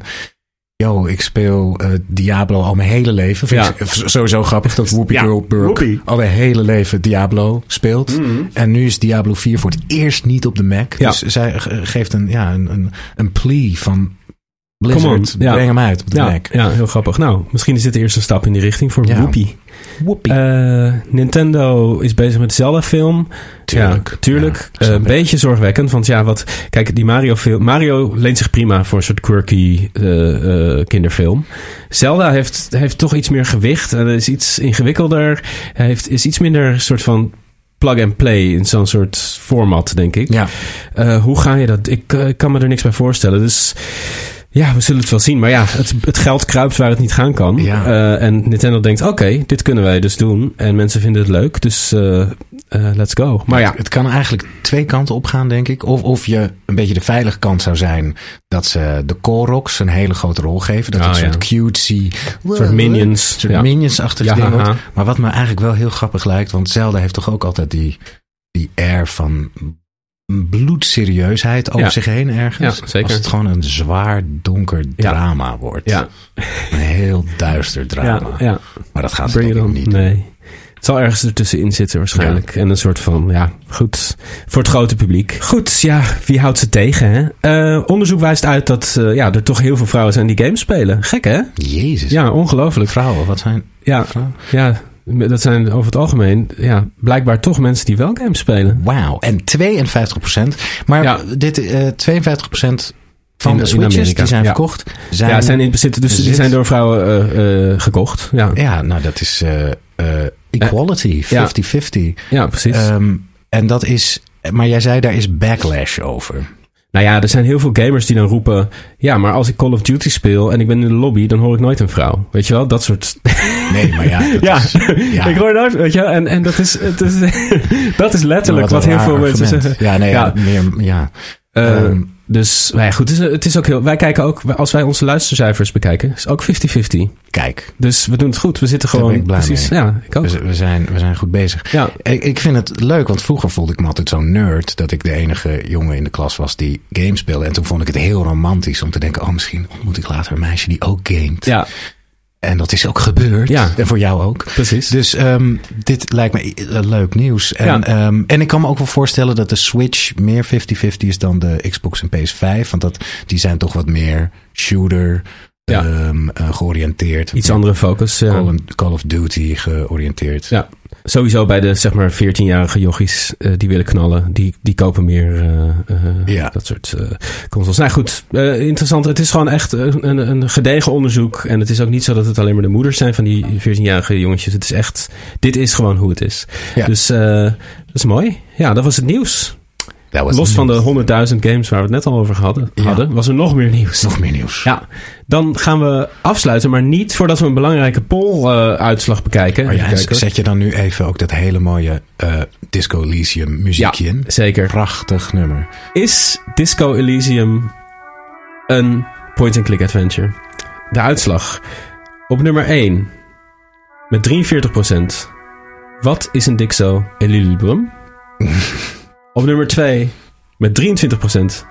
Yo, ik speel eh, Diablo al mijn hele leven. Vind
Ja.
ik s- sowieso grappig dat Whoopi
Ja,
Goldberg
Whoopi.
al mijn hele leven Diablo speelt.
Mhm.
En nu is Diablo 4 voor het eerst niet op de Mac.
Ja.
Dus zij ge- geeft een, ja, een, een, een plea van
Come
Blizzard.
on, ja.
Breng hem uit op de
Ja,
Mac.
ja, heel grappig. Nou, misschien is dit de eerste stap in die richting voor
Ja.
Whoopi. Eh, Nintendo is bezig met Zelda-film.
Tuurlijk.
Ja, tuurlijk.
Ja,
Eh, een beetje zorgwekkend. Want ja, wat. Kijk, die Mario-film. Mario leent zich prima voor een soort quirky eh, eh, kinderfilm. Zelda heeft, heeft toch iets meer gewicht. En is iets ingewikkelder. Hij heeft, is iets minder een soort van plug and play in zo'n soort format, denk ik.
Ja,
Eh, hoe ga je dat? Ik eh, kan me er niks bij voorstellen. Dus ja, we zullen het wel zien. Maar ja, het, het geld kruipt waar het niet gaan kan.
Ja.
Eh, en Nintendo denkt, oké, dit kunnen wij dus doen. En mensen vinden het leuk, dus eh, eh, let's go. Maar ja,
Het kan eigenlijk twee kanten op gaan, denk ik. Of, of je een beetje de veilige kant zou zijn dat ze de Koroks een hele grote rol geven. Dat
Ah,
het een
ja.
soort cutesy...
soort minions.
Soort
ja.
minions-achtig ding wordt. Maar wat me eigenlijk wel heel grappig lijkt, want Zelda heeft toch ook altijd die, die air van bloedserieusheid over
Ja.
zich heen ergens.
Ja, zeker.
Als het gewoon een zwaar donker
Ja.
drama wordt.
Ja,
Een heel duister drama.
ja, ja.
Maar dat gaat
Bring on.
niet.
Nee. Het zal ergens ertussenin zitten waarschijnlijk. En een soort van, ja, goed. Voor het grote publiek. Goed, ja, wie houdt ze tegen, hè? Eh, onderzoek wijst uit dat eh, ja, er toch heel veel vrouwen zijn die games spelen. Gek, hè?
Jezus.
Ja, ongelooflijk.
Vrouwen, wat zijn
Ja,
vrouwen?
ja, dat zijn over het algemeen ja, blijkbaar toch mensen die wel games spelen.
Wauw. En 52% Maar
Ja.
dit, eh 52% van
In-
de switches die zijn
ja.
verkocht, zijn,
ja, zijn in bezit, dus die zijn door vrouwen eh, eh, gekocht. Ja,
Ja, nou dat is equality, 50-50.
ja precies.
Ehm, en dat is, maar jij zei daar is backlash over.
Nou ja, er zijn heel veel gamers die dan roepen... Ja, maar als ik Call of Duty speel en ik ben in de lobby... dan hoor ik nooit een vrouw. Weet je wel? Dat soort...
Nee, maar ja, dat
ja,
is, ja.
ik hoor nooit... Weet je wel? En, en dat, is, het is, dat is letterlijk
Nou,
wat, heel veel mensen zeggen.
Ja, nee, ja.
Ja.
meer, ja.
Eh,
Ehm,
dus nou ja, goed, het is, het is ook heel... Wij kijken ook... Als wij onze luistercijfers bekijken... is ook 50-50.
kijk,
Dus we doen het goed. We zitten gewoon...
ben ik blij
precies,
mee.
Ja, ik ook.
we, we zijn, we zijn goed bezig.
Ja,
Ik, ik vind het leuk, want vroeger voelde ik me altijd zo'n nerd dat ik de enige jongen in de klas was die games speelde. En toen vond ik het heel romantisch om te denken, oh misschien ontmoet ik later een meisje die ook gamet.
ja,
En dat is ook gebeurd.
Ja.
En voor jou ook.
precies.
Dus ehm, dit lijkt me eh, leuk nieuws. En,
Ja.
ehm, en ik kan me ook wel voorstellen dat de Switch meer 50-50 is dan de Xbox en PS5. Want dat, die zijn toch wat meer shooter
Ja.
ehm, eh, georiënteerd.
Iets andere focus.
Call, Call of Duty georiënteerd.
Ja, sowieso bij de zeg maar 14-jarige jochies eh, die willen knallen, die, die kopen meer eh, eh,
Ja.
dat soort consoles. Nou goed, interessant. Het is gewoon echt een, een, gedegen onderzoek. En het is ook niet zo dat het alleen maar de moeders zijn van die 14-jarige jongetjes. Het is echt, dit is gewoon hoe het is.
Ja.
Dus eh, dat is mooi. Ja, dat was het nieuws. Los van de
nieuws.
100.000 games waar we het net al over hadden,
Ja.
hadden was er nog meer nieuws.
Nog meer nieuws.
Ja, dan gaan we afsluiten, maar niet voordat we een belangrijke poll-uitslag bekijken.
Maar ja, en zet je dan nu even ook dat hele mooie eh, Disco Elysium muziekje in?
Zeker.
Prachtig nummer.
Is Disco Elysium een point-and-click adventure? De uitslag. Op nummer 1 met 43%. Wat is een Dixo Elysium? Op nummer 2 met 23%.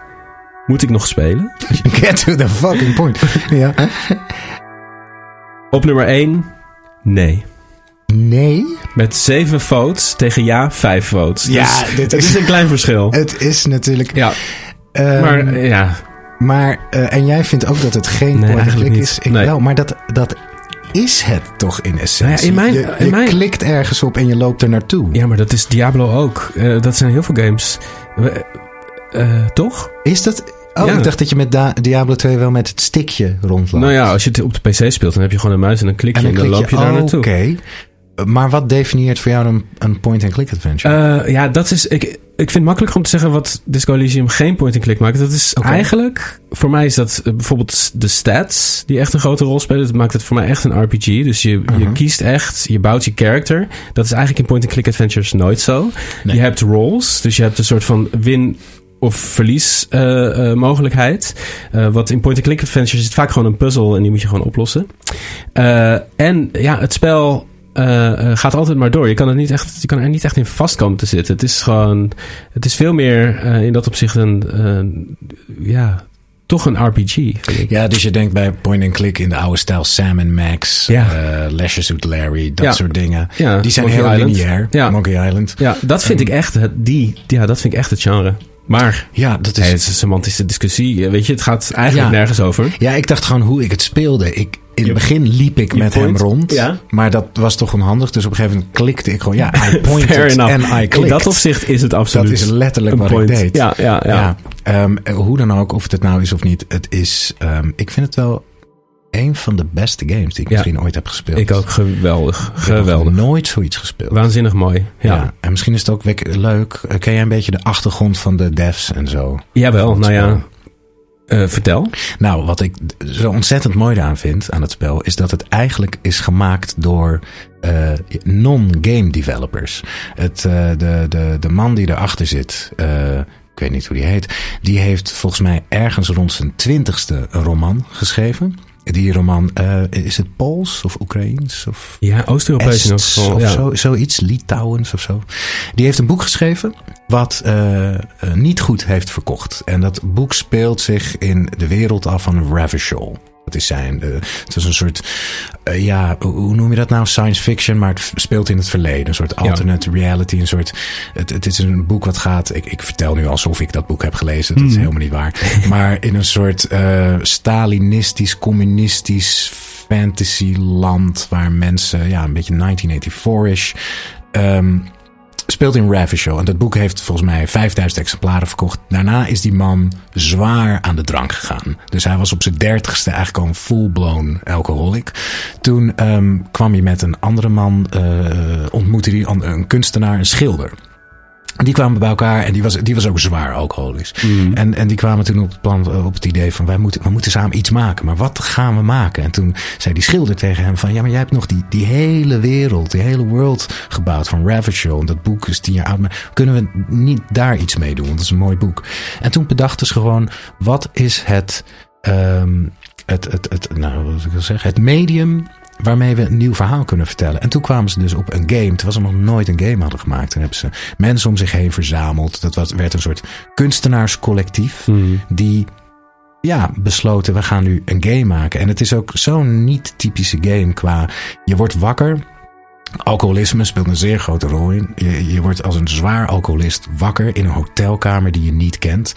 Moet ik nog spelen?
Get to the fucking point. ja.
Op nummer 1 nee.
Nee.
Met 7 votes tegen ja 5 votes.
Ja,
Dus
dit
het
is-
is een klein verschil.
Het is natuurlijk...
Ja,
ehm,
maar ja,
Maar, eh, en jij vindt ook dat het geen
Nee,
is? Ik
Nee.
wel, maar dat, dat is het toch in essentie.
Nou ja, in mijn-
je
in
je
mijn-
klikt ergens op en je loopt er naartoe.
ja, maar dat is Diablo ook. Eh, dat zijn heel veel games. Eh, toch?
Is dat... Oh,
Ja.
ik dacht dat je met Da- Diablo 2 wel met het stickje rondloopt.
Nou ja, als je het op de PC speelt, dan heb je gewoon een muis en dan klik je en, dan loop je daar
oh,
naartoe.
Oké. Maar wat definieert voor jou een, een point-and-click adventure?
Eh, ja, dat is. Ik, ik vind het makkelijk om te zeggen wat Disco Elysium geen point-and-click maakt. Dat is eigenlijk. Voor mij is dat eh, bijvoorbeeld de stats die echt een grote rol spelen. Dat maakt het voor mij echt een RPG. Dus je, je
Mhm.
kiest echt, je bouwt je character. Dat is eigenlijk in point-and-click adventures nooit zo.
Nee.
Je hebt rolls, dus je hebt een soort van win of verlies eh, mogelijkheid. Eh, wat in point-and-click adventures is het vaak gewoon een puzzel en die moet je gewoon oplossen. En ja, het spel gaat altijd maar door. Je kan, er niet echt, je kan er niet echt in vast komen te zitten. Het is gewoon, het is veel meer eh, in dat opzicht een, eh, ja, toch een RPG.
Ja, dus je denkt bij point-and-click in de oude stijl Sam en Max,
Ja.
eh Leisure Suit Larry, dat
Ja.
soort dingen.
Ja,
Die zijn
Monkey
heel
Island.
lineair.
Ja.
Monkey Island.
Ja, dat vind ik echt, het, die, ja, dat vind ik echt het genre. Maar,
Ja, dat is...
het is een semantische discussie. Weet je, het gaat eigenlijk
Ja.
nergens over.
Ja, ik dacht gewoon hoe ik het speelde. Ik, in het begin liep ik met
point.
hem rond.
Ja.
Maar dat was toch onhandig. Dus op een gegeven moment klikte ik gewoon. Ja, I pointed en I
In
clicked.
dat opzicht is het
dat
absoluut
is letterlijk wat
point.
ik deed.
Ja, ja, ja.
Ja, ehm, hoe dan ook, of het het nou is of niet. Het is, ehm, ik vind het wel een van de beste games die ik
Ja.
misschien ooit heb gespeeld.
Ik ook geweldig.
Ik heb
Geweldig.
nooit zoiets gespeeld.
Waanzinnig mooi. Ja.
Ja. En misschien is het ook leuk. Eh, Ken jij een beetje de achtergrond van de devs en zo?
Jawel, nou ja. eh, vertel.
Nou, wat ik zo ontzettend mooi aan vind aan het spel, is dat het eigenlijk is gemaakt door eh, non-game developers. Het, de, de, de man die erachter zit, ik weet niet hoe die heet, die heeft volgens mij ergens rond zijn twintigste een roman geschreven. Die roman, uh, is het Pools of Oekraïens? Of
ja, Oost-Europees in elk geval.
Of
ja.
zo, zoiets, Litouwens of zo. Die heeft een boek geschreven wat uh, uh, niet goed heeft verkocht. En dat boek speelt zich in de wereld af van Ravishol. Is zijn. Uh, het was een soort. Uh, ja, hoe noem je dat nou? Science fiction, maar het speelt in het verleden. Een soort alternate ja. reality. Een soort. Het, het is een boek wat gaat. Ik, ik vertel nu alsof ik dat boek heb gelezen. Dat mm. is helemaal niet waar. maar in een soort uh, Stalinistisch, communistisch fantasyland. Waar mensen. Ja, een beetje 1984-ish. Um, speelt in Ravishol. En dat boek heeft volgens mij 5000 exemplaren verkocht. Daarna is die man zwaar aan de drank gegaan. Dus hij was op zijn dertigste eigenlijk al een full-blown alcoholic. Toen um, kwam hij met een andere man, uh, ontmoette hij een kunstenaar, een schilder. Die kwamen bij elkaar en die was, die was ook zwaar alcoholisch. Mm. En, en die kwamen toen op het, plan, op het idee van wij moeten, we moeten samen iets maken. Maar wat gaan we maken? En toen zei die schilder tegen hem van ja, maar jij hebt nog die, die hele wereld, die hele world gebouwd van Ravishol. En dat boek is tien jaar oud. Maar kunnen we niet daar iets mee doen? Want dat is een mooi boek. En toen bedachten ze gewoon, wat is het, um, het, het, het, nou, wat ik wil zeggen, het medium waarmee we een nieuw verhaal kunnen vertellen. En toen kwamen ze dus op een game, terwijl ze nog nooit een game hadden gemaakt. Toen hebben ze mensen om zich heen verzameld. Dat was, werd een soort kunstenaarscollectief mm. die ja, besloten, we gaan nu een game maken. En het is ook zo'n niet typische game qua, je wordt wakker. Alcoholisme speelt een zeer grote rol in. Je, je wordt als een zwaar alcoholist wakker in een hotelkamer die je niet kent.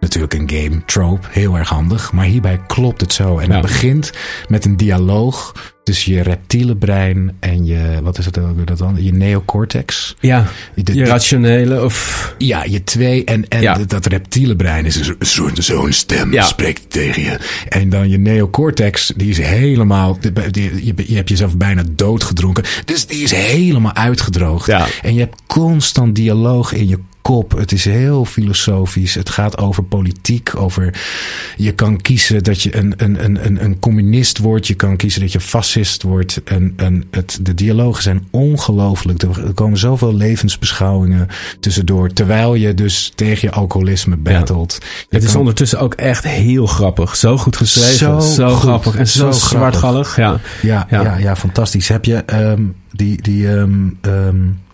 Natuurlijk een game trope, heel erg handig. Maar hierbij klopt het zo. En ja. het begint met een dialoog tussen je reptiele brein en je, wat is het ook dat dan? Je neocortex.
Ja, de, je rationele of...
Ja, je twee. En, en ja. dat reptiele brein is een soort zo'n stem, ja. spreekt tegen je. En dan je neocortex, die is helemaal, die, je, je hebt jezelf bijna doodgedronken. Dus die is helemaal uitgedroogd.
Ja.
En je hebt constant dialoog in je kop. Het is heel filosofisch. Het gaat over politiek. Over je kan kiezen dat je een, een, een, een communist wordt. Je kan kiezen dat je fascist wordt. En, en het, de dialogen zijn ongelooflijk. Er komen zoveel levensbeschouwingen tussendoor. Terwijl je dus tegen je alcoholisme battelt.
Ja. Het is kan... ondertussen ook echt heel grappig. Zo goed geschreven. Zo, zo goed, grappig. En zo, zo zwartgallig. Ja.
Ja, ja. Ja, ja, fantastisch. Heb je um, die. die um, um,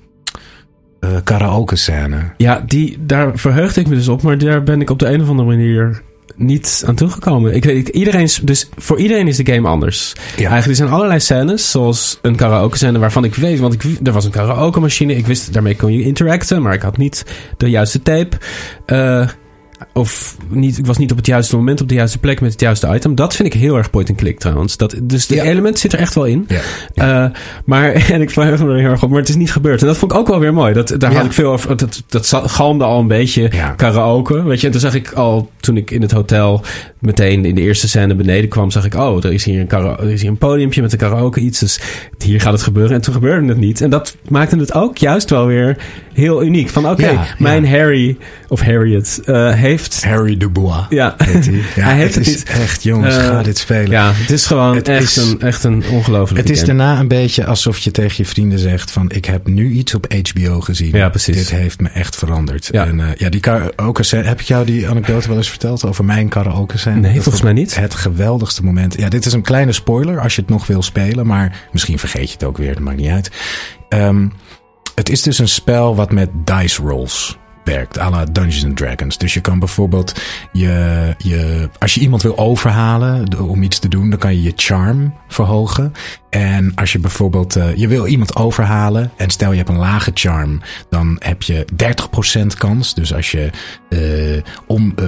uh, karaoke scène.
Ja, die, daar verheugde ik me dus op, maar daar ben ik op de een of andere manier niet aan toegekomen. Ik weet, iedereen, dus voor iedereen is de game anders. Ja. Eigenlijk er zijn allerlei scènes, zoals een karaoke scène waarvan ik weet, want ik, er was een karaoke machine. Ik wist, daarmee kon je interacten, maar ik had niet de juiste tape. Uh, of niet, ik was niet op het juiste moment op de juiste plek met het juiste item. Dat vind ik heel erg point and click trouwens. Dat, dus de ja. element zit er echt wel in.
Ja. Ja.
Uh, maar, en ik verheug me er heel erg op, maar het is niet gebeurd. En dat vond ik ook wel weer mooi. Dat, daar had ik veel over. Dat, dat galmde al een beetje karaoke. Weet je, en toen zag ik al, toen ik in het hotel meteen in de eerste scène beneden kwam, zag ik, oh, er is hier een, kara er is hier een podiumpje met een karaoke iets. Dus hier gaat het gebeuren. En toen gebeurde het niet. En dat maakte het ook juist wel weer heel uniek. Van oké, okay, mijn Harry of Harriet uh, heeft...
Harry Dubois.
Ja.
Heet hij. ja
hij heeft
het, is echt, jongens, uh, ga dit spelen.
Ja, het is gewoon het echt, is, een, echt een ongelooflijke
Het is
game.
daarna een beetje alsof je tegen je vrienden zegt van... ik heb nu iets op HBO gezien.
Ja, precies.
Dit heeft me echt veranderd.
Ja.
En uh, ja, die karaoke. Heb ik jou die anekdote wel eens verteld over mijn karaoke scène?
Nee, volgens mij niet.
Het geweldigste moment. Ja, dit is een kleine spoiler als je het nog wil spelen. Maar misschien vergeet je het ook weer, dat maakt niet uit. Um, het is dus een spel wat met dice rolls werkt, à la Dungeons and Dragons. Dus je kan bijvoorbeeld je, je, als je iemand wil overhalen om iets te doen, dan kan je je charm verhogen. En als je bijvoorbeeld, uh, je wil iemand overhalen en stel je hebt een lage charm, dan heb je 30% kans. Dus als je uh, om, uh,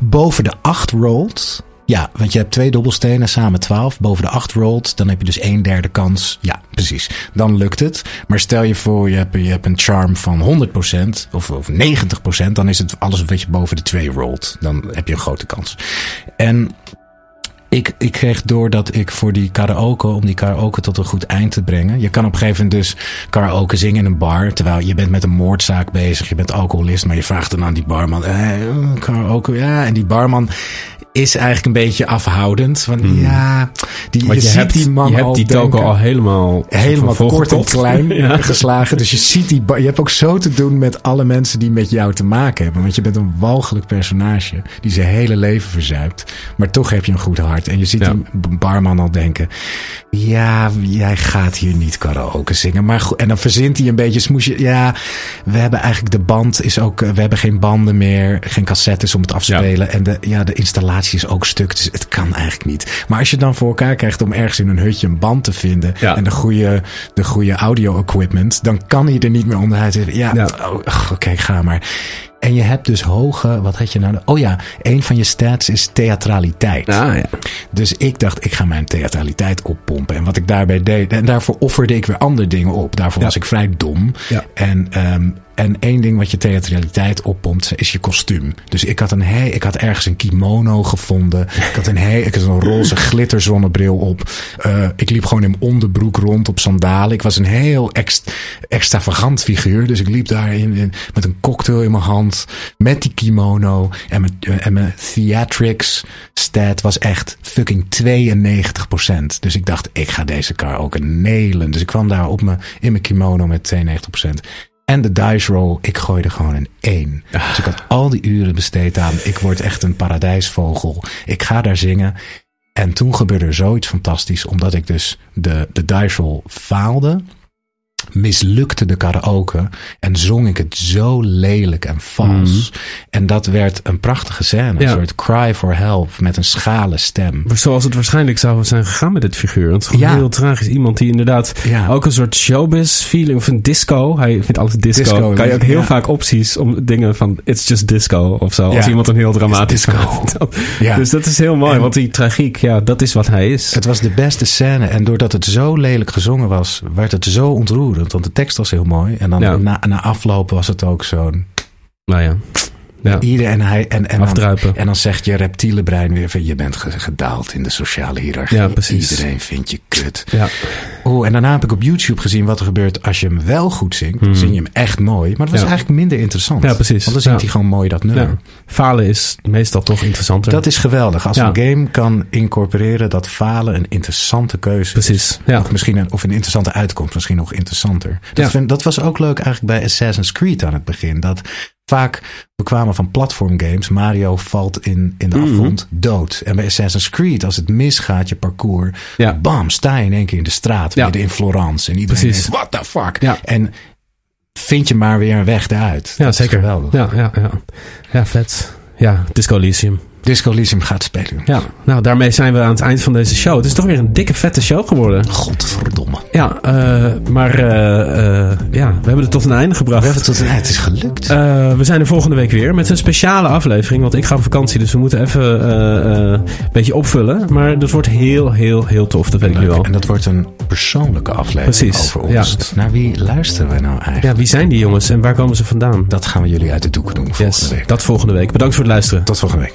boven de 8 rolt, ja, want je hebt twee dobbelstenen, samen 12. Boven de 8 rolt, dan heb je dus een derde kans. Ja, precies. Dan lukt het. Maar stel je voor, je hebt, je hebt een charm van 100% of, of 90%. Dan is het alles wat je boven de 2 rolt. Dan heb je een grote kans. En ik, ik kreeg door dat ik voor die karaoke, om die karaoke tot een goed eind te brengen. Je kan op een gegeven moment dus karaoke zingen in een bar. Terwijl je bent met een moordzaak bezig. Je bent alcoholist, maar je vraagt dan aan die barman. Eh, karaoke, ja. En die barman is eigenlijk een beetje afhoudend. Want
Hmm.
ja, die, je,
Want je,
ziet
hebt
die man
je hebt
al
die toko al helemaal,
helemaal
van
kort en klein
Ja.
geslagen. Dus je ziet die. Je hebt ook zo te doen met alle mensen die met jou te maken hebben. Want je bent een walgelijk personage die zijn hele leven verzuipt. Maar toch heb je een goed hart. En je ziet
Ja.
die barman al denken: ja, jij gaat hier niet karaoke zingen. Maar goed, en dan verzint hij een beetje smoesje. Ja, we hebben eigenlijk de band is ook. eh, We hebben geen banden meer, geen cassettes om het af te
Ja.
spelen. En de, ja, de installatie is ook stuk. Dus het kan eigenlijk niet. Maar als je dan voor elkaar krijgt om ergens in een hutje een band te vinden.
Ja.
En de goede, de goede audio equipment. Dan kan hij er niet meer onderuit. Ja,
Ja.
oh, oké, ga maar. En je hebt dus hoge, wat had je nou? Oh ja, een van je stats is theatraliteit.
Ah, ja.
Dus ik dacht, ik ga mijn theatraliteit oppompen. En wat ik daarbij deed, en daarvoor offerde ik weer andere dingen op. Daarvoor
Ja.
was ik vrij dom.
Ja.
En, ehm, en één ding wat je theatraliteit oppompt, is je kostuum. Dus ik had, een he ik had ergens een kimono gevonden. Ik had een, he ik had een roze glitterzonnebril op. Eh, ik liep gewoon in onderbroek rond op sandalen. Ik was een heel ex extravagant figuur. Dus ik liep daar in, in- met een cocktail in mijn hand. Met die kimono. En mijn, mijn theatrics stat was echt fucking 92%. Dus ik dacht, ik ga deze car ook nelen. Dus ik kwam daar op me, in mijn kimono met 92%. En de dice roll, ik gooide gewoon een 1. Dus ik had al die uren besteed aan, ik word echt een paradijsvogel. Ik ga daar zingen. En toen gebeurde er zoiets fantastisch, omdat ik dus de, de dice roll faalde. Mislukte de karaoke en zong ik het zo lelijk en vals. En dat werd een prachtige scène.
Mhm. Ja.
Een soort cry for help met een schala stem.
Zoals het waarschijnlijk zou zijn gegaan met dit figuur. Want het is gewoon
Ja.
heel tragisch. Iemand die inderdaad
Ja.
ook een soort showbiz feeling of een disco. Hij vindt alles disco.
Disco,
kan je ook heel vaak opties om dingen van it's just disco of zo. Als iemand een heel dramatisch
disco.
Dus dat is heel mooi.
En-
want die tragiek, ja, dat is wat hij is.
Het was de beste scène. En doordat het zo lelijk gezongen was, werd het zo ontroerend. Want de tekst was heel mooi. En dan
Ja.
na, na afloop was het ook zo'n...
nou ja. Ja.
Ieder en hij en, en, dan, en dan zegt je reptiele brein weer van je bent ge- gedaald in de sociale hiërarchie.
Ja, precies.
Iedereen vindt je kut.
Ja.
Oh, en daarna heb ik op YouTube gezien wat er gebeurt als je hem wel goed zingt. Dan zing je hem echt mooi. Maar dat was.
Ja.
eigenlijk minder interessant.
Ja, precies.
Want dan zingt hij gewoon mooi dat nummer.
Falen is meestal toch interessanter.
Dat is geweldig. Als een game kan incorporeren dat falen een interessante keuze is.
Precies. Ja.
Of misschien een, of een interessante uitkomst, misschien nog interessanter. Dat, vind, dat was ook leuk eigenlijk bij Assassin's Creed aan het begin. Dat vaak we kwamen van platformgames. Mario valt in, in
Mhm.
de afgrond dood. En bij Assassin's Creed, als het misgaat, je parcours,
Ja.
bam, sta je in één keer in de straat,
Ja.
midden in Florence. En iedereen
Precies.
denkt, what the fuck?
Ja.
En vind je maar weer een weg eruit.
Ja,
Dat is
zeker.
geweldig.
Ja, ja, ja. Ja, vet. Ja, Disco Elysium.
Disco Elysium gaat spelen.
Ja, nou daarmee zijn we aan het eind van deze show. Het is toch weer een dikke vette show geworden.
Godverdomme.
Ja, eh, maar eh, eh, ja, we hebben het tot een einde gebracht.
We hebben het tot een eind. Het is gelukt.
We zijn er volgende week weer met een speciale aflevering. Want ik ga op vakantie, dus we moeten even een beetje opvullen. Maar dat wordt heel, heel, heel tof. Dat weet ik nu al.
En dat wordt een persoonlijke aflevering
Precies,
over ons. Naar wie luisteren we nou eigenlijk?
Ja, wie zijn die jongens en waar komen ze vandaan?
Dat gaan we jullie uit de doeken doen volgende
Yes,
week.
dat volgende week. Bedankt voor het luisteren.
Tot volgende week.